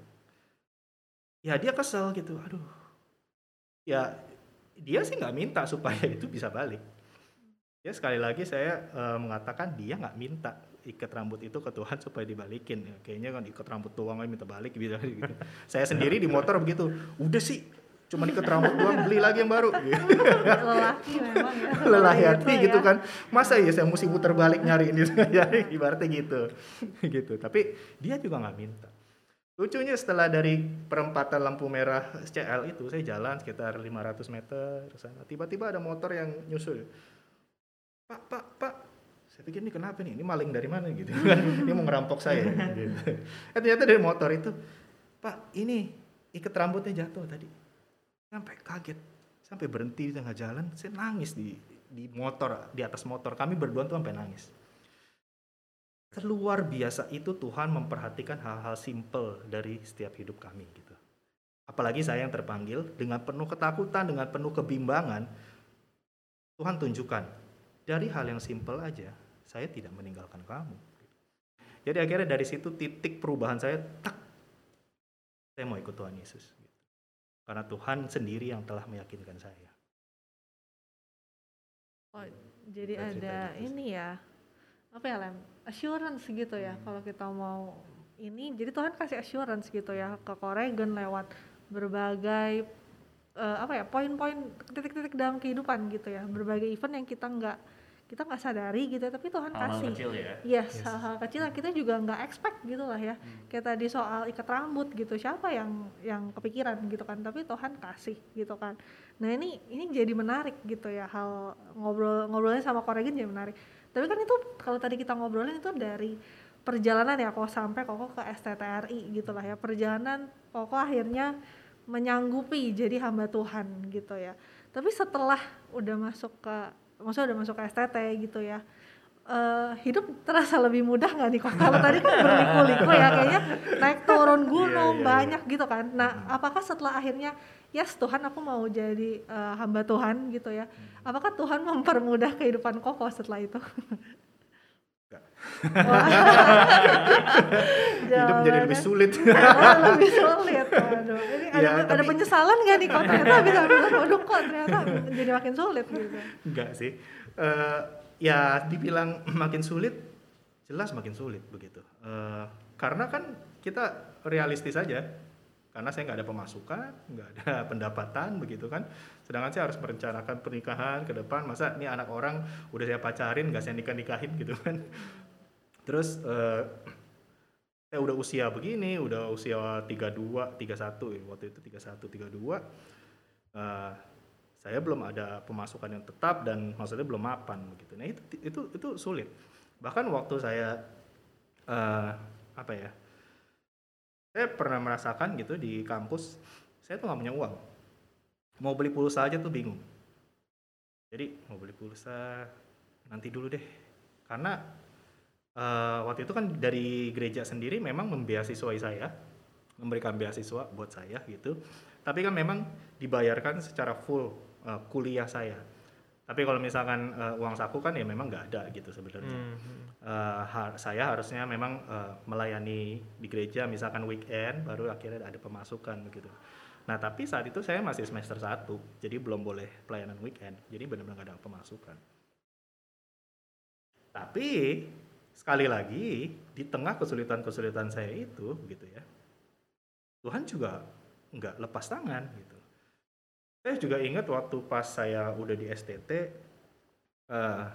Ya dia kesel gitu. Aduh ya dia sih nggak minta supaya itu bisa balik. Ya sekali lagi saya eh, mengatakan dia nggak minta ikat rambut itu ke Tuhan supaya dibalikin. Ya, kayaknya kan ikat rambut doang minta balik gitu, saya sendiri di motor begitu udah sih cuma ikat rambut doang beli lagi yang baru. Gitu. lelaki memang ya. Lelahi Gitu hati ya. gitu kan. Masa ya saya mesti putar balik nyari ini ya ibaratnya gitu. Gitu. Tapi dia juga nggak minta lucunya setelah dari perempatan lampu merah CL itu saya jalan sekitar 500 meter sana. Tiba-tiba ada motor yang nyusul. Pak pak pak. Saya pikir ini kenapa nih? Ini maling dari mana gitu? Kan dia mau ngerampok saya gitu. Eh, ternyata dari motor itu pak ini ikat rambutnya jatuh tadi. Sampai kaget. Sampai berhenti di tengah jalan saya nangis di di motor di atas motor. Kami berdua tuh sampai nangis Terluar biasa itu Tuhan memperhatikan hal-hal simple dari setiap hidup kami gitu. Apalagi saya yang terpanggil dengan penuh ketakutan, dengan penuh kebimbangan, Tuhan tunjukkan dari hal yang simple aja saya tidak meninggalkan kamu. Jadi akhirnya dari situ titik perubahan saya tak saya mau ikut Tuhan Yesus. gitu. Karena Tuhan sendiri yang telah meyakinkan saya. Oh, jadi ada gitu ini ya apa ya lem assurance gitu ya Hmm. kalau kita mau ini jadi Tuhan kasih assurance gitu ya ke Koregan lewat berbagai eh, apa ya poin-poin titik-titik dalam kehidupan gitu ya berbagai event yang kita nggak kita nggak sadari gitu ya, tapi Tuhan Hal-hal kasih kecil ya. Yes, Yes. hal-hal kecil yang kita juga nggak expect gitu lah ya. Kayak tadi soal ikat rambut gitu, siapa yang yang kepikiran gitu kan? Tapi Tuhan kasih gitu kan. Nah ini ini jadi menarik gitu ya hal ngobrol ngobrolnya sama Koregan jadi menarik. Tapi kan itu kalau tadi kita ngobrolin itu dari perjalanan ya kok sampai kok ke STTRI gitu lah ya. Perjalanan kok akhirnya menyanggupi jadi hamba Tuhan gitu ya. Tapi setelah udah masuk ke maksudnya udah masuk ke STT gitu ya Eh, hidup terasa lebih mudah nggak nih kok kalau tadi kan berliku-liku ya kayaknya naik turun gunung Iya, iya, iya. banyak gitu kan nah apakah setelah akhirnya yes Tuhan aku mau jadi eh, hamba Tuhan gitu ya Hmm. apakah Tuhan mempermudah kehidupan koko setelah itu hidup jadi lebih sulit Oh, lebih sulit. Waduh. Ini ada, Ya, ada tapi- penyesalan nggak nih kok ternyata bisa bilang waduh kok ternyata jadi makin sulit gitu. enggak sih Eh, ya dibilang makin sulit jelas makin sulit begitu Eh, karena kan kita realistis aja karena saya nggak ada pemasukan nggak ada pendapatan begitu kan sedangkan saya harus merencanakan pernikahan ke depan masa ini anak orang udah saya pacarin nggak saya nikah nikahin gitu kan terus eh, saya udah usia begini udah usia 32 31 ya, waktu itu 31 32 eh, saya belum ada pemasukan yang tetap dan maksudnya belum mapan begitu. Nah itu itu itu sulit. Bahkan waktu saya eh, apa ya? Saya pernah merasakan gitu di kampus, saya tuh nggak punya uang. Mau beli pulsa aja tuh bingung. Jadi mau beli pulsa nanti dulu deh, karena eh, waktu itu kan dari gereja sendiri memang membiasiswai saya, memberikan beasiswa buat saya gitu. Tapi kan memang dibayarkan secara full eh, kuliah saya. Tapi kalau misalkan eh, uang saku kan ya memang nggak ada gitu sebenarnya. Hmm. Eh, har- saya harusnya memang eh, melayani di gereja misalkan weekend baru akhirnya ada pemasukan begitu. Nah tapi saat itu saya masih semester 1 jadi belum boleh pelayanan weekend jadi benar-benar nggak ada pemasukan. Tapi sekali lagi di tengah kesulitan-kesulitan saya itu begitu ya Tuhan juga nggak lepas tangan gitu. Saya juga ingat waktu pas saya udah di STT eh,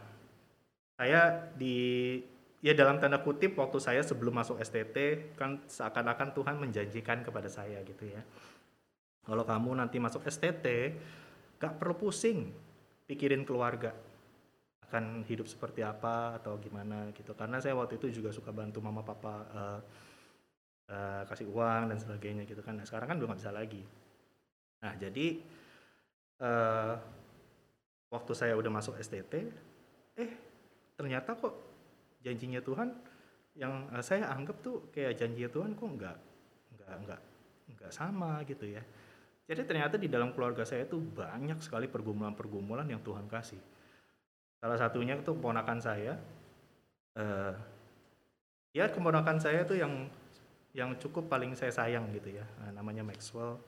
saya di ya dalam tanda kutip waktu saya sebelum masuk STT kan seakan-akan Tuhan menjanjikan kepada saya gitu ya. Kalau kamu nanti masuk STT gak perlu pusing pikirin keluarga akan hidup seperti apa atau gimana gitu. Karena saya waktu itu juga suka bantu mama papa eh, eh, kasih uang dan sebagainya gitu kan. Nah sekarang kan nggak bisa lagi. Nah jadi eh, waktu saya udah masuk STT eh ternyata kok janjinya Tuhan yang eh, saya anggap tuh kayak janji Tuhan kok nggak nggak nggak nggak sama gitu ya. Jadi ternyata di dalam keluarga saya tuh banyak sekali pergumulan-pergumulan yang Tuhan kasih. Salah satunya itu keponakan saya eh ya keponakan saya tuh yang yang cukup paling saya sayang gitu ya Nah, namanya Maxwell.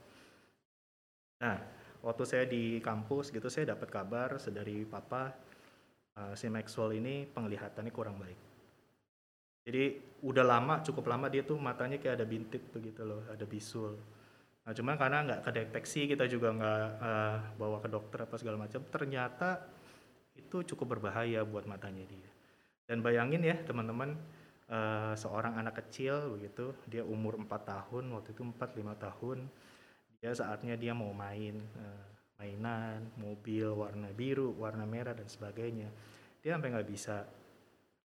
Nah waktu saya di kampus gitu saya dapat kabar dari papa eh, si Maxwell ini penglihatannya kurang baik. Jadi udah lama cukup lama dia tuh matanya kayak ada bintik begitu loh ada bisul. Nah cuman karena nggak kedeteksi kita juga nggak eh, bawa ke dokter apa segala macam ternyata itu cukup berbahaya buat matanya dia. Dan bayangin ya teman-teman eh, seorang anak kecil begitu dia umur 4 tahun waktu itu 4 5 tahun dia saatnya dia mau main eh, mainan mobil warna biru warna merah dan sebagainya. Dia sampai nggak bisa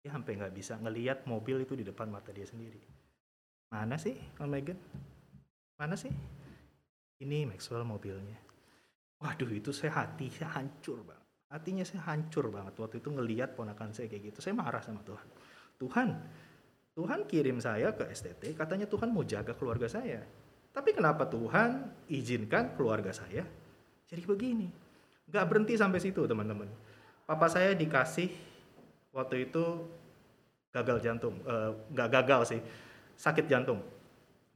dia sampai nggak bisa ngelihat mobil itu di depan mata dia sendiri. Mana sih Om Megan? Mana sih? Ini Maxwell mobilnya. Waduh itu saya hati saya hancur banget hatinya saya hancur banget waktu itu ngelihat ponakan saya kayak gitu. Saya marah sama Tuhan. Tuhan Tuhan kirim saya ke STT katanya Tuhan mau jaga keluarga saya tapi kenapa Tuhan izinkan keluarga saya jadi begini? Nggak berhenti sampai situ teman-teman. Papa saya dikasih waktu itu gagal jantung Eh, nggak gagal sih sakit jantung.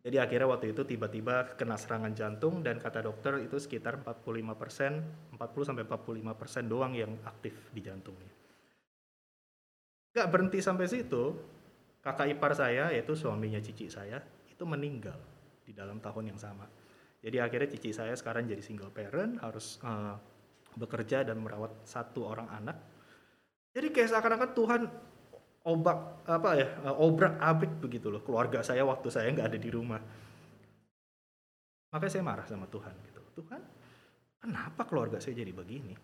Jadi akhirnya waktu itu tiba-tiba kena serangan jantung dan kata dokter itu sekitar 45 persen 40 sampai 45 persen doang yang aktif di jantungnya. Nggak berhenti sampai situ kakak ipar saya yaitu suaminya cici saya itu meninggal di dalam tahun yang sama. Jadi akhirnya cici saya sekarang jadi single parent harus eh, bekerja dan merawat satu orang anak. Jadi kayak seakan-akan Tuhan obak apa ya eh, obrak abrik begitu loh keluarga saya waktu saya nggak ada di rumah. Makanya saya marah sama Tuhan gitu. Tuhan kenapa keluarga saya jadi begini?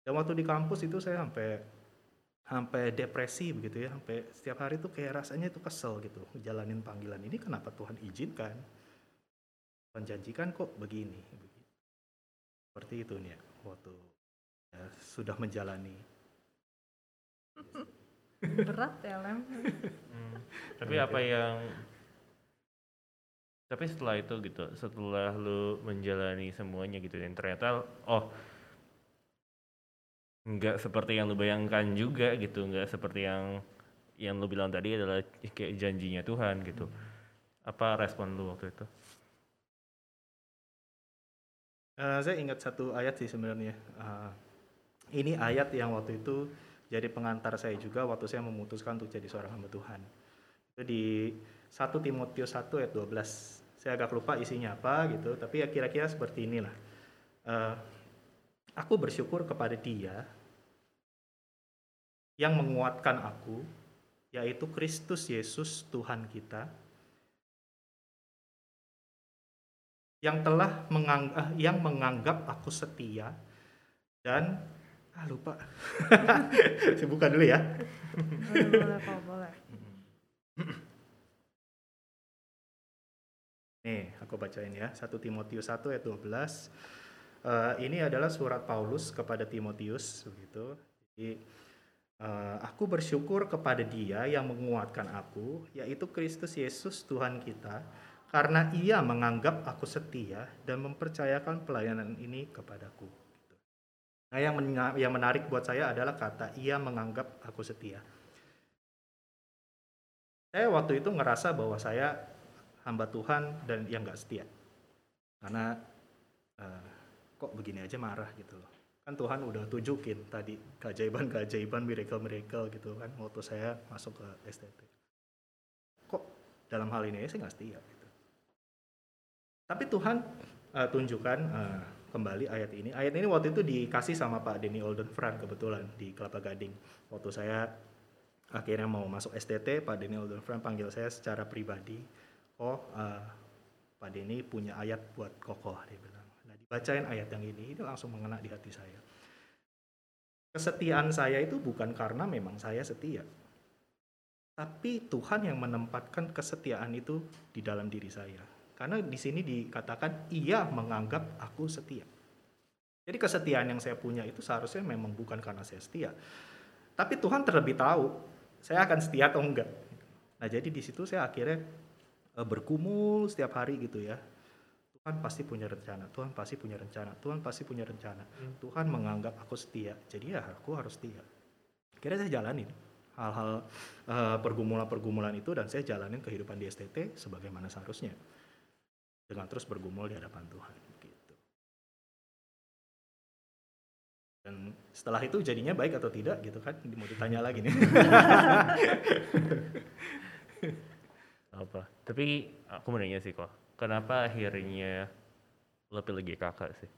Dan waktu di kampus itu saya sampai sampai depresi begitu ya sampai setiap hari tuh kayak rasanya itu kesel gitu jalanin panggilan ini kenapa Tuhan izinkan Tuhan janjikan kok begini begitu. seperti itu nih ya, waktu ya, sudah menjalani. berat ya lem Hmm. Tapi apa yang tapi setelah itu gitu, setelah lu menjalani semuanya gitu dan ternyata oh nggak seperti yang lu bayangkan juga gitu, nggak seperti yang yang lu bilang tadi adalah kayak janjinya Tuhan gitu. Apa respon lu waktu itu? Eh, saya ingat satu ayat sih sebenarnya. Eh, ini ayat yang waktu itu jadi pengantar saya juga waktu saya memutuskan untuk jadi seorang hamba Tuhan. Itu di 1 Timotius 1 ayat 12. Saya agak lupa isinya apa gitu, tapi ya kira-kira seperti inilah. Eh, aku bersyukur kepada Dia yang menguatkan aku, yaitu Kristus Yesus Tuhan kita, yang telah menganggap, yang menganggap aku setia dan ah lupa. Saya buka dulu ya. Boleh boleh boleh. Nih aku bacain ya. 1 Timotius 1 ayat 12 Eh, ini adalah surat Paulus kepada Timotius begitu jadi eh, aku bersyukur kepada dia yang menguatkan aku yaitu Kristus Yesus Tuhan kita karena ia menganggap aku setia dan mempercayakan pelayanan ini kepadaku Nah, yang mena- yang menarik buat saya adalah kata ia menganggap aku setia. Saya waktu itu ngerasa bahwa saya hamba Tuhan dan yang nggak setia. Karena eh, kok begini aja marah gitu loh. Kan Tuhan udah tunjukin tadi keajaiban-keajaiban, miracle-miracle gitu kan waktu saya masuk ke STT. Kok dalam hal ini saya nggak setia gitu. Tapi Tuhan eh, tunjukkan eh, kembali ayat ini. Ayat ini waktu itu dikasih sama Pak Denny Oldenfran kebetulan di Kelapa Gading. Waktu saya akhirnya mau masuk STT, Pak Denny Oldenfran panggil saya secara pribadi. Oh, eh, Pak Denny punya ayat buat kokoh, dia bilang. Dibacain ayat yang ini, itu langsung mengena di hati saya. Kesetiaan saya itu bukan karena memang saya setia. Tapi Tuhan yang menempatkan kesetiaan itu di dalam diri saya. Karena di sini dikatakan ia menganggap aku setia. Jadi kesetiaan yang saya punya itu seharusnya memang bukan karena saya setia. Tapi Tuhan terlebih tahu saya akan setia atau enggak. Nah, jadi di situ saya akhirnya eh, bergumul setiap hari gitu ya. Tuhan pasti punya rencana, Tuhan pasti punya rencana, Tuhan pasti punya rencana. Tuhan menganggap aku setia, jadi ya aku harus setia. Akhirnya saya jalanin hal-hal eh, pergumulan-pergumulan itu dan saya jalanin kehidupan di STT sebagaimana seharusnya dengan terus bergumul di hadapan Tuhan gitu. Dan setelah itu jadinya baik atau tidak gitu kan mau ditanya lagi nih. Apa? Tapi aku mau nanya sih kok, kenapa akhirnya lo pilih GKK sih?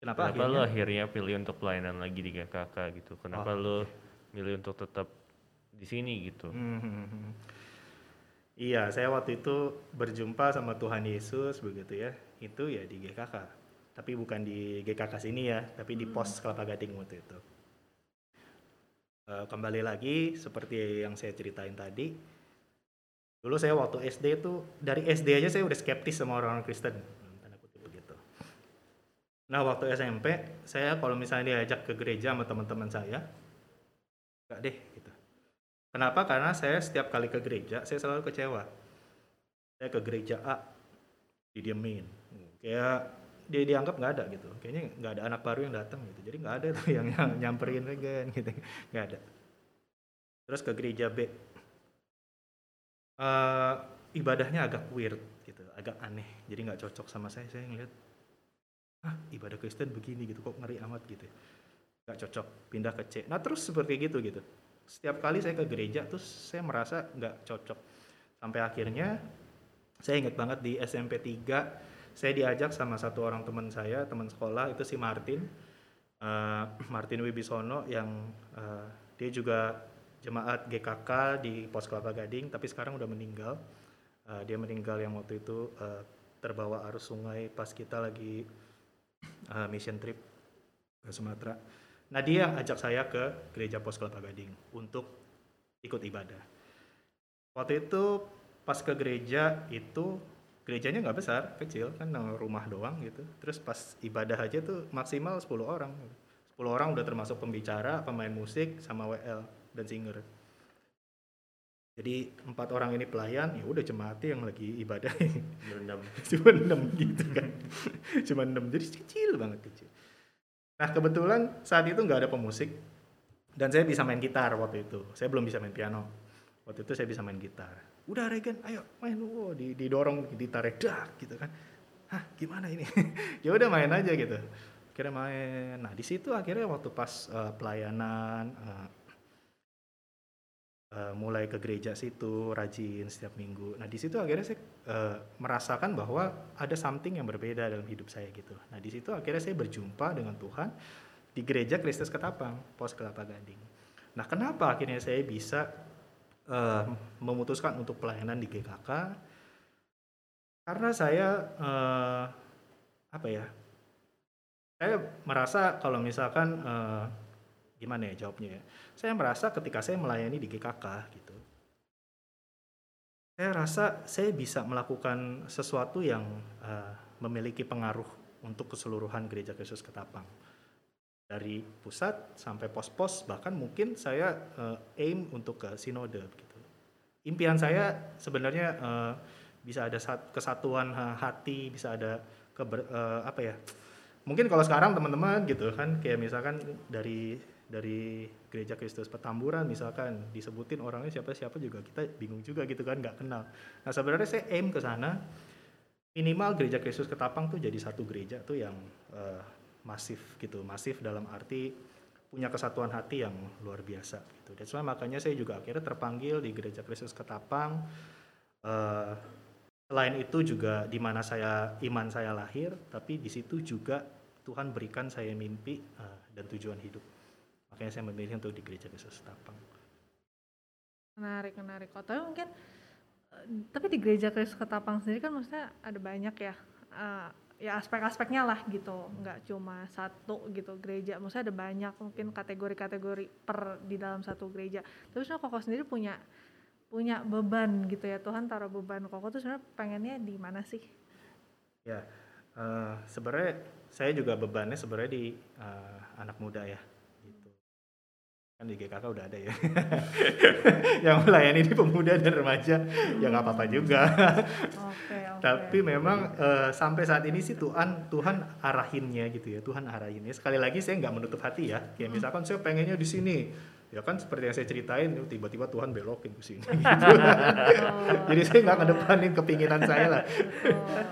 Kenapa, Kenapa lo akhirnya? akhirnya pilih untuk pelayanan lagi di GKK gitu? Kenapa Oh, lo milih untuk tetap di sini gitu? Hmm. Iya, saya waktu itu berjumpa sama Tuhan Yesus begitu ya. Itu ya di GKK. Tapi bukan di GKK sini ya, tapi di pos Kelapa Gading waktu itu. Eh, kembali lagi seperti yang saya ceritain tadi. Dulu saya waktu SD itu dari SD aja saya udah skeptis sama orang-orang Kristen. Tanda kutip begitu. Nah, waktu SMP saya kalau misalnya diajak ke gereja sama teman-teman saya, enggak deh gitu. Kenapa? Karena saya setiap kali ke gereja, saya selalu kecewa. Saya ke gereja A, didiemin. Kayak dia dianggap nggak ada gitu. Kayaknya nggak ada anak baru yang datang gitu. Jadi nggak ada tuh yang, yang nyamperin Regen gitu. Nggak ada. Terus ke gereja B, eh, ibadahnya agak weird gitu, agak aneh. Jadi nggak cocok sama saya. Saya ngeliat, ah ibadah Kristen begini gitu, kok ngeri amat gitu. Nggak cocok. Pindah ke C. Nah terus seperti gitu gitu setiap kali saya ke gereja terus saya merasa nggak cocok sampai akhirnya saya ingat banget di SMP 3 saya diajak sama satu orang teman saya teman sekolah itu si Martin Eh, Martin Wibisono yang eh, dia juga jemaat GKK di Pos Kelapa Gading tapi sekarang udah meninggal Eh, dia meninggal yang waktu itu eh, terbawa arus sungai pas kita lagi eh, mission trip ke Sumatera Nah dia ajak saya ke gereja Pos Kelapa Gading untuk ikut ibadah. Waktu itu pas ke gereja itu gerejanya nggak besar, kecil kan rumah doang gitu. Terus pas ibadah aja tuh maksimal 10 orang, 10 10 orang udah termasuk pembicara, pemain musik, sama WL dan singer. Jadi empat orang ini pelayan, ya udah jemaati yang lagi ibadah. Berendam. cuma enam gitu kan. Cuma enam jadi kecil banget kecil. Nah kebetulan saat itu nggak ada pemusik dan saya bisa main gitar waktu itu. Saya belum bisa main piano. Waktu itu saya bisa main gitar. Udah Regen ayo main. Di, didorong ditarik dak gitu kan. Hah gimana ini? Ya udah main aja gitu. Akhirnya main. Nah di situ akhirnya waktu pas eh, pelayanan eh, eh, mulai ke gereja situ rajin setiap minggu. Nah di situ akhirnya saya eh, merasakan bahwa ada something yang berbeda dalam hidup saya gitu. Nah di situ akhirnya saya berjumpa dengan Tuhan di gereja Kristus Ketapang, Pos Kelapa Gading. Nah kenapa akhirnya saya bisa eh, memutuskan untuk pelayanan di GKK? Karena saya eh, apa ya? Saya merasa kalau misalkan eh, gimana ya jawabnya ya? Saya merasa ketika saya melayani di GKK gitu, saya rasa saya bisa melakukan sesuatu yang eh, memiliki pengaruh untuk keseluruhan gereja Kristus Ketapang. Dari pusat sampai pos-pos, bahkan mungkin saya eh, aim untuk ke sinode gitu. Impian saya sebenarnya eh, bisa ada sat- kesatuan hati, bisa ada keber, eh, apa ya? Mungkin kalau sekarang teman-teman gitu kan kayak misalkan dari dari gereja Kristus Petamburan misalkan disebutin orangnya siapa-siapa juga kita bingung juga gitu kan nggak kenal. Nah sebenarnya saya aim ke sana minimal gereja Kristus Ketapang tuh jadi satu gereja tuh yang eh, masif gitu, masif dalam arti punya kesatuan hati yang luar biasa gitu. That's why makanya saya juga akhirnya terpanggil di gereja Kristus Ketapang. Eh, selain itu juga di mana saya iman saya lahir, tapi di situ juga Tuhan berikan saya mimpi eh, dan tujuan hidup. Makanya saya memilih untuk di gereja Kristus Ketapang. menarik menarik. Kok tapi mungkin eh, tapi di gereja Kristus Ketapang sendiri kan maksudnya ada banyak ya eh, ya aspek-aspeknya lah gitu. Nggak cuma satu gitu gereja. Maksudnya ada banyak mungkin kategori-kategori per di dalam satu gereja. Tapi sebenarnya koko sendiri punya punya beban gitu ya. Tuhan taruh beban koko tuh sebenarnya pengennya di mana sih? Ya, eh, sebenarnya saya juga bebannya sebenarnya di eh, anak muda ya. Kan di GKK udah ada ya, yang melayani di pemuda dan remaja, ya nggak apa-apa juga. oke oke Tapi memang eh, sampai saat ini sih Tuhan Tuhan arahinnya gitu ya, Tuhan arahinnya. Sekali lagi saya nggak menutup hati ya, kayak misalkan saya pengennya di sini, ya kan seperti yang saya ceritain, tiba-tiba Tuhan belokin ke sini. gitu. Jadi saya nggak ngedepanin kepinginan saya lah. Oh,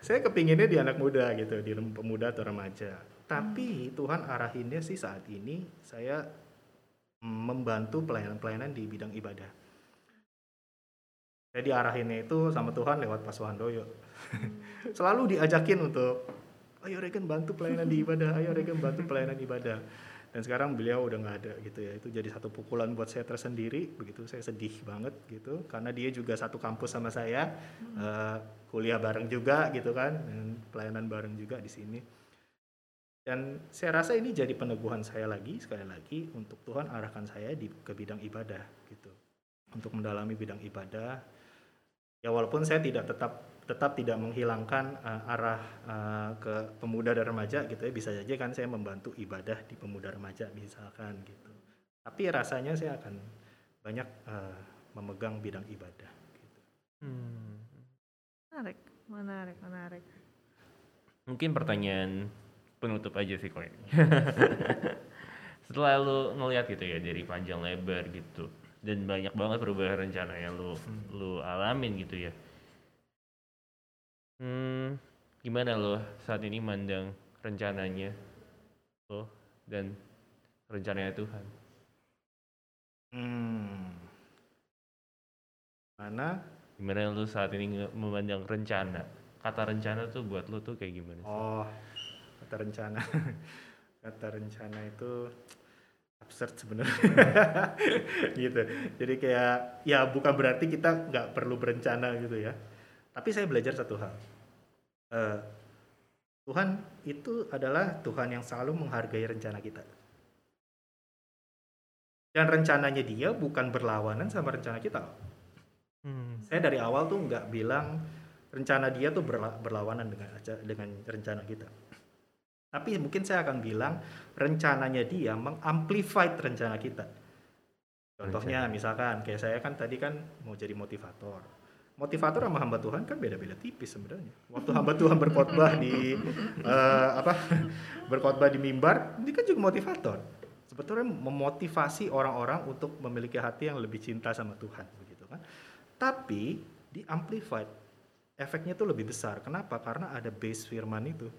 Saya kepinginnya di anak muda gitu, di pemuda atau remaja. Tapi Tuhan arahinnya sih saat ini saya membantu pelayanan-pelayanan di bidang ibadah. Saya diarahinnya itu sama Tuhan lewat Pak Suhandoyo. Selalu diajakin untuk, ayo Regen bantu pelayanan di ibadah, ayo Regen bantu pelayanan ibadah. Dan sekarang beliau udah nggak ada gitu ya. Itu jadi satu pukulan buat saya tersendiri. Begitu saya sedih banget gitu. Karena dia juga satu kampus sama saya, eh, kuliah bareng juga gitu kan, dan pelayanan bareng juga di sini. Dan saya rasa ini jadi peneguhan saya lagi sekali lagi untuk Tuhan arahkan saya di ke bidang ibadah gitu. Untuk mendalami bidang ibadah. Ya walaupun saya tidak tetap tetap tidak menghilangkan eh, arah eh, ke pemuda dan remaja gitu ya bisa saja kan saya membantu ibadah di pemuda remaja misalkan gitu. Tapi rasanya saya akan banyak eh, memegang bidang ibadah gitu. Hmm. menarik menarik menarik Mungkin pertanyaan penutup aja sih kalau ini. Setelah lu ngeliat gitu ya dari panjang lebar gitu dan banyak banget perubahan rencana yang lu lu alamin gitu ya. Hmm, gimana lo saat ini mandang rencananya lo dan rencananya Tuhan? Hmm. Mana? Gimana lo saat ini memandang rencana? Kata rencana tuh buat lo tuh kayak gimana? sih? Oh, kata rencana. kata rencana itu absurd sebenarnya. gitu. Jadi kayak ya bukan berarti kita nggak perlu berencana gitu ya. Tapi saya belajar satu hal. Eh, Tuhan itu adalah Tuhan yang selalu menghargai rencana kita. Dan rencananya dia bukan berlawanan sama rencana kita. Hmm. Saya dari awal tuh nggak bilang rencana dia tuh berla- berlawanan dengan dengan rencana kita. Tapi mungkin saya akan bilang rencananya dia mengamplify rencana kita. Contohnya misalkan kayak saya kan tadi kan mau jadi motivator. Motivator sama hamba Tuhan kan beda-beda tipis sebenarnya. Waktu hamba Tuhan berkhotbah di eh, apa berkhotbah di mimbar, ini kan juga motivator. Sebetulnya memotivasi orang-orang untuk memiliki hati yang lebih cinta sama Tuhan begitu kan. Tapi di amplified efeknya itu lebih besar. Kenapa? Karena ada base firman itu.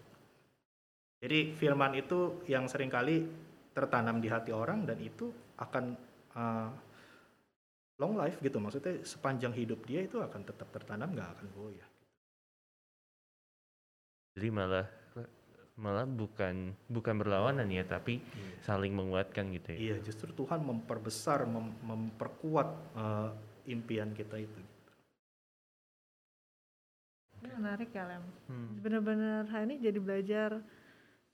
Jadi firman itu yang sering kali tertanam di hati orang dan itu akan uh, long life gitu. Maksudnya sepanjang hidup dia itu akan tetap tertanam nggak akan goyah. Jadi malah malah bukan bukan berlawanan ya, tapi saling menguatkan gitu ya. Iya, justru Tuhan memperbesar, mem- memperkuat uh, impian kita itu. Ini menarik ya Lem. Hmm. Bener-bener hari ini jadi belajar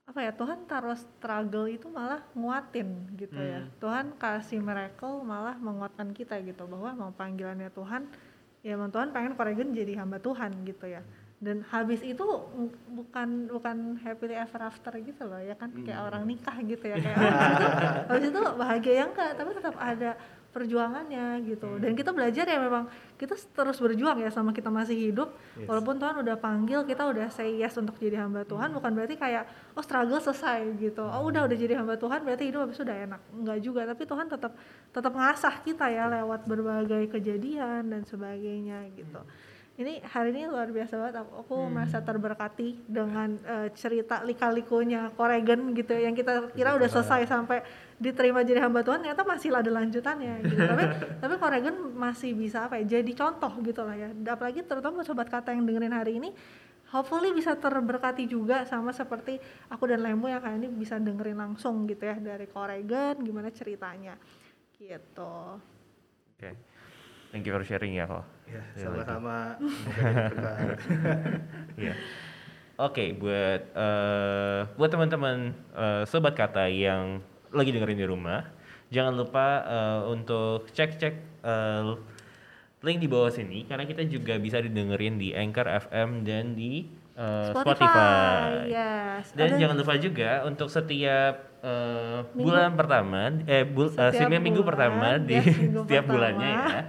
apa ya Tuhan taruh struggle itu malah nguatin gitu ya. Hmm. Tuhan kasih miracle malah menguatkan kita gitu bahwa mau panggilannya Tuhan ya emang Tuhan pengen Koregan jadi hamba Tuhan gitu ya. Dan habis itu bukan bukan happily ever after gitu loh ya kan kayak Hmm. orang nikah gitu ya kayak habis itu habis itu bahagia yang enggak tapi tetap ada perjuangannya gitu. Hmm. dan kita belajar ya memang kita terus berjuang ya sama kita masih hidup. Yes. walaupun Tuhan udah panggil kita udah say yes untuk jadi hamba Tuhan Hmm. bukan berarti kayak oh struggle selesai gitu. Oh udah udah jadi hamba Tuhan berarti hidup habis udah enak. Enggak juga tapi Tuhan tetap tetap ngasah kita ya lewat berbagai kejadian dan sebagainya gitu. Ini hari ini luar biasa banget aku, aku Hmm. merasa terberkati dengan eh, cerita lika-likunya Koregan gitu yang kita kira udah selesai sampai diterima jadi hamba Tuhan ternyata masih ada lanjutannya gitu tapi tapi Koregan masih bisa apa ya jadi contoh gitu lah ya apalagi terutama buat sobat kata yang dengerin hari ini hopefully bisa terberkati juga sama seperti aku dan Lembo yang kali ini bisa dengerin langsung gitu ya dari Koregan gimana ceritanya gitu Oke. Thank you for sharing ya kok. Ya, Ya, sama-sama. Semoga jadi berkat. Iya. Oke, buat eh, buat teman-teman eh, sobat kata yang lagi dengerin di rumah, jangan lupa eh, untuk cek-cek eh, link di bawah sini karena kita juga bisa didengerin di Anchor FM dan di eh, Spotify. yes Dan Ada- jangan lupa juga untuk setiap eh, bulan pertama, eh, bul, Setiap setiap minggu bulan, pertama di minggu setiap pertama. bulannya ya.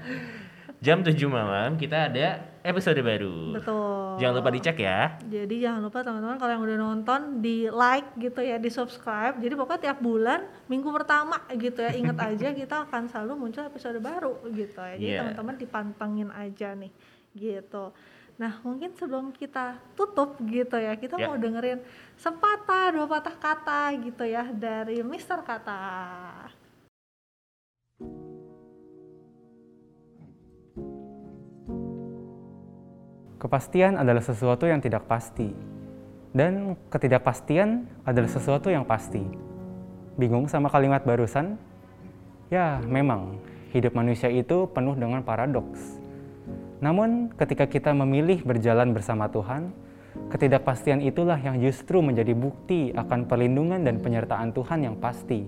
Jam 7 malam kita ada episode baru. betul Jangan lupa dicek ya. Jadi jangan lupa teman-teman kalau yang udah nonton di like gitu ya, di subscribe. Jadi pokoknya tiap bulan minggu pertama gitu ya, ingat aja kita akan selalu muncul episode baru gitu ya. Jadi Iya. teman-teman dipantengin aja nih gitu. Nah mungkin sebelum kita tutup gitu ya, kita Ya. mau dengerin sepatah dua patah kata gitu ya dari Mister Kata. Kepastian adalah sesuatu yang tidak pasti, dan ketidakpastian adalah sesuatu yang pasti. Bingung sama kalimat barusan? Ya, memang hidup manusia itu penuh dengan paradoks. Namun, ketika kita memilih berjalan bersama Tuhan, ketidakpastian itulah yang justru menjadi bukti akan perlindungan dan penyertaan Tuhan yang pasti.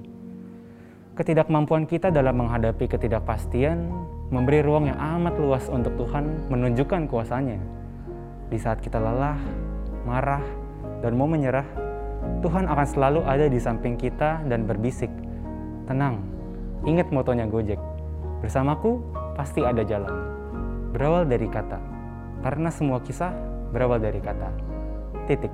Ketidakmampuan kita dalam menghadapi ketidakpastian memberi ruang yang amat luas untuk Tuhan menunjukkan kuasanya. Di saat kita lelah, marah, dan mau menyerah, Tuhan akan selalu ada di samping kita dan berbisik. Tenang, ingat motonya Gojek. Bersamaku pasti ada jalan. Berawal dari kata. Karena semua kisah berawal dari kata. Titik.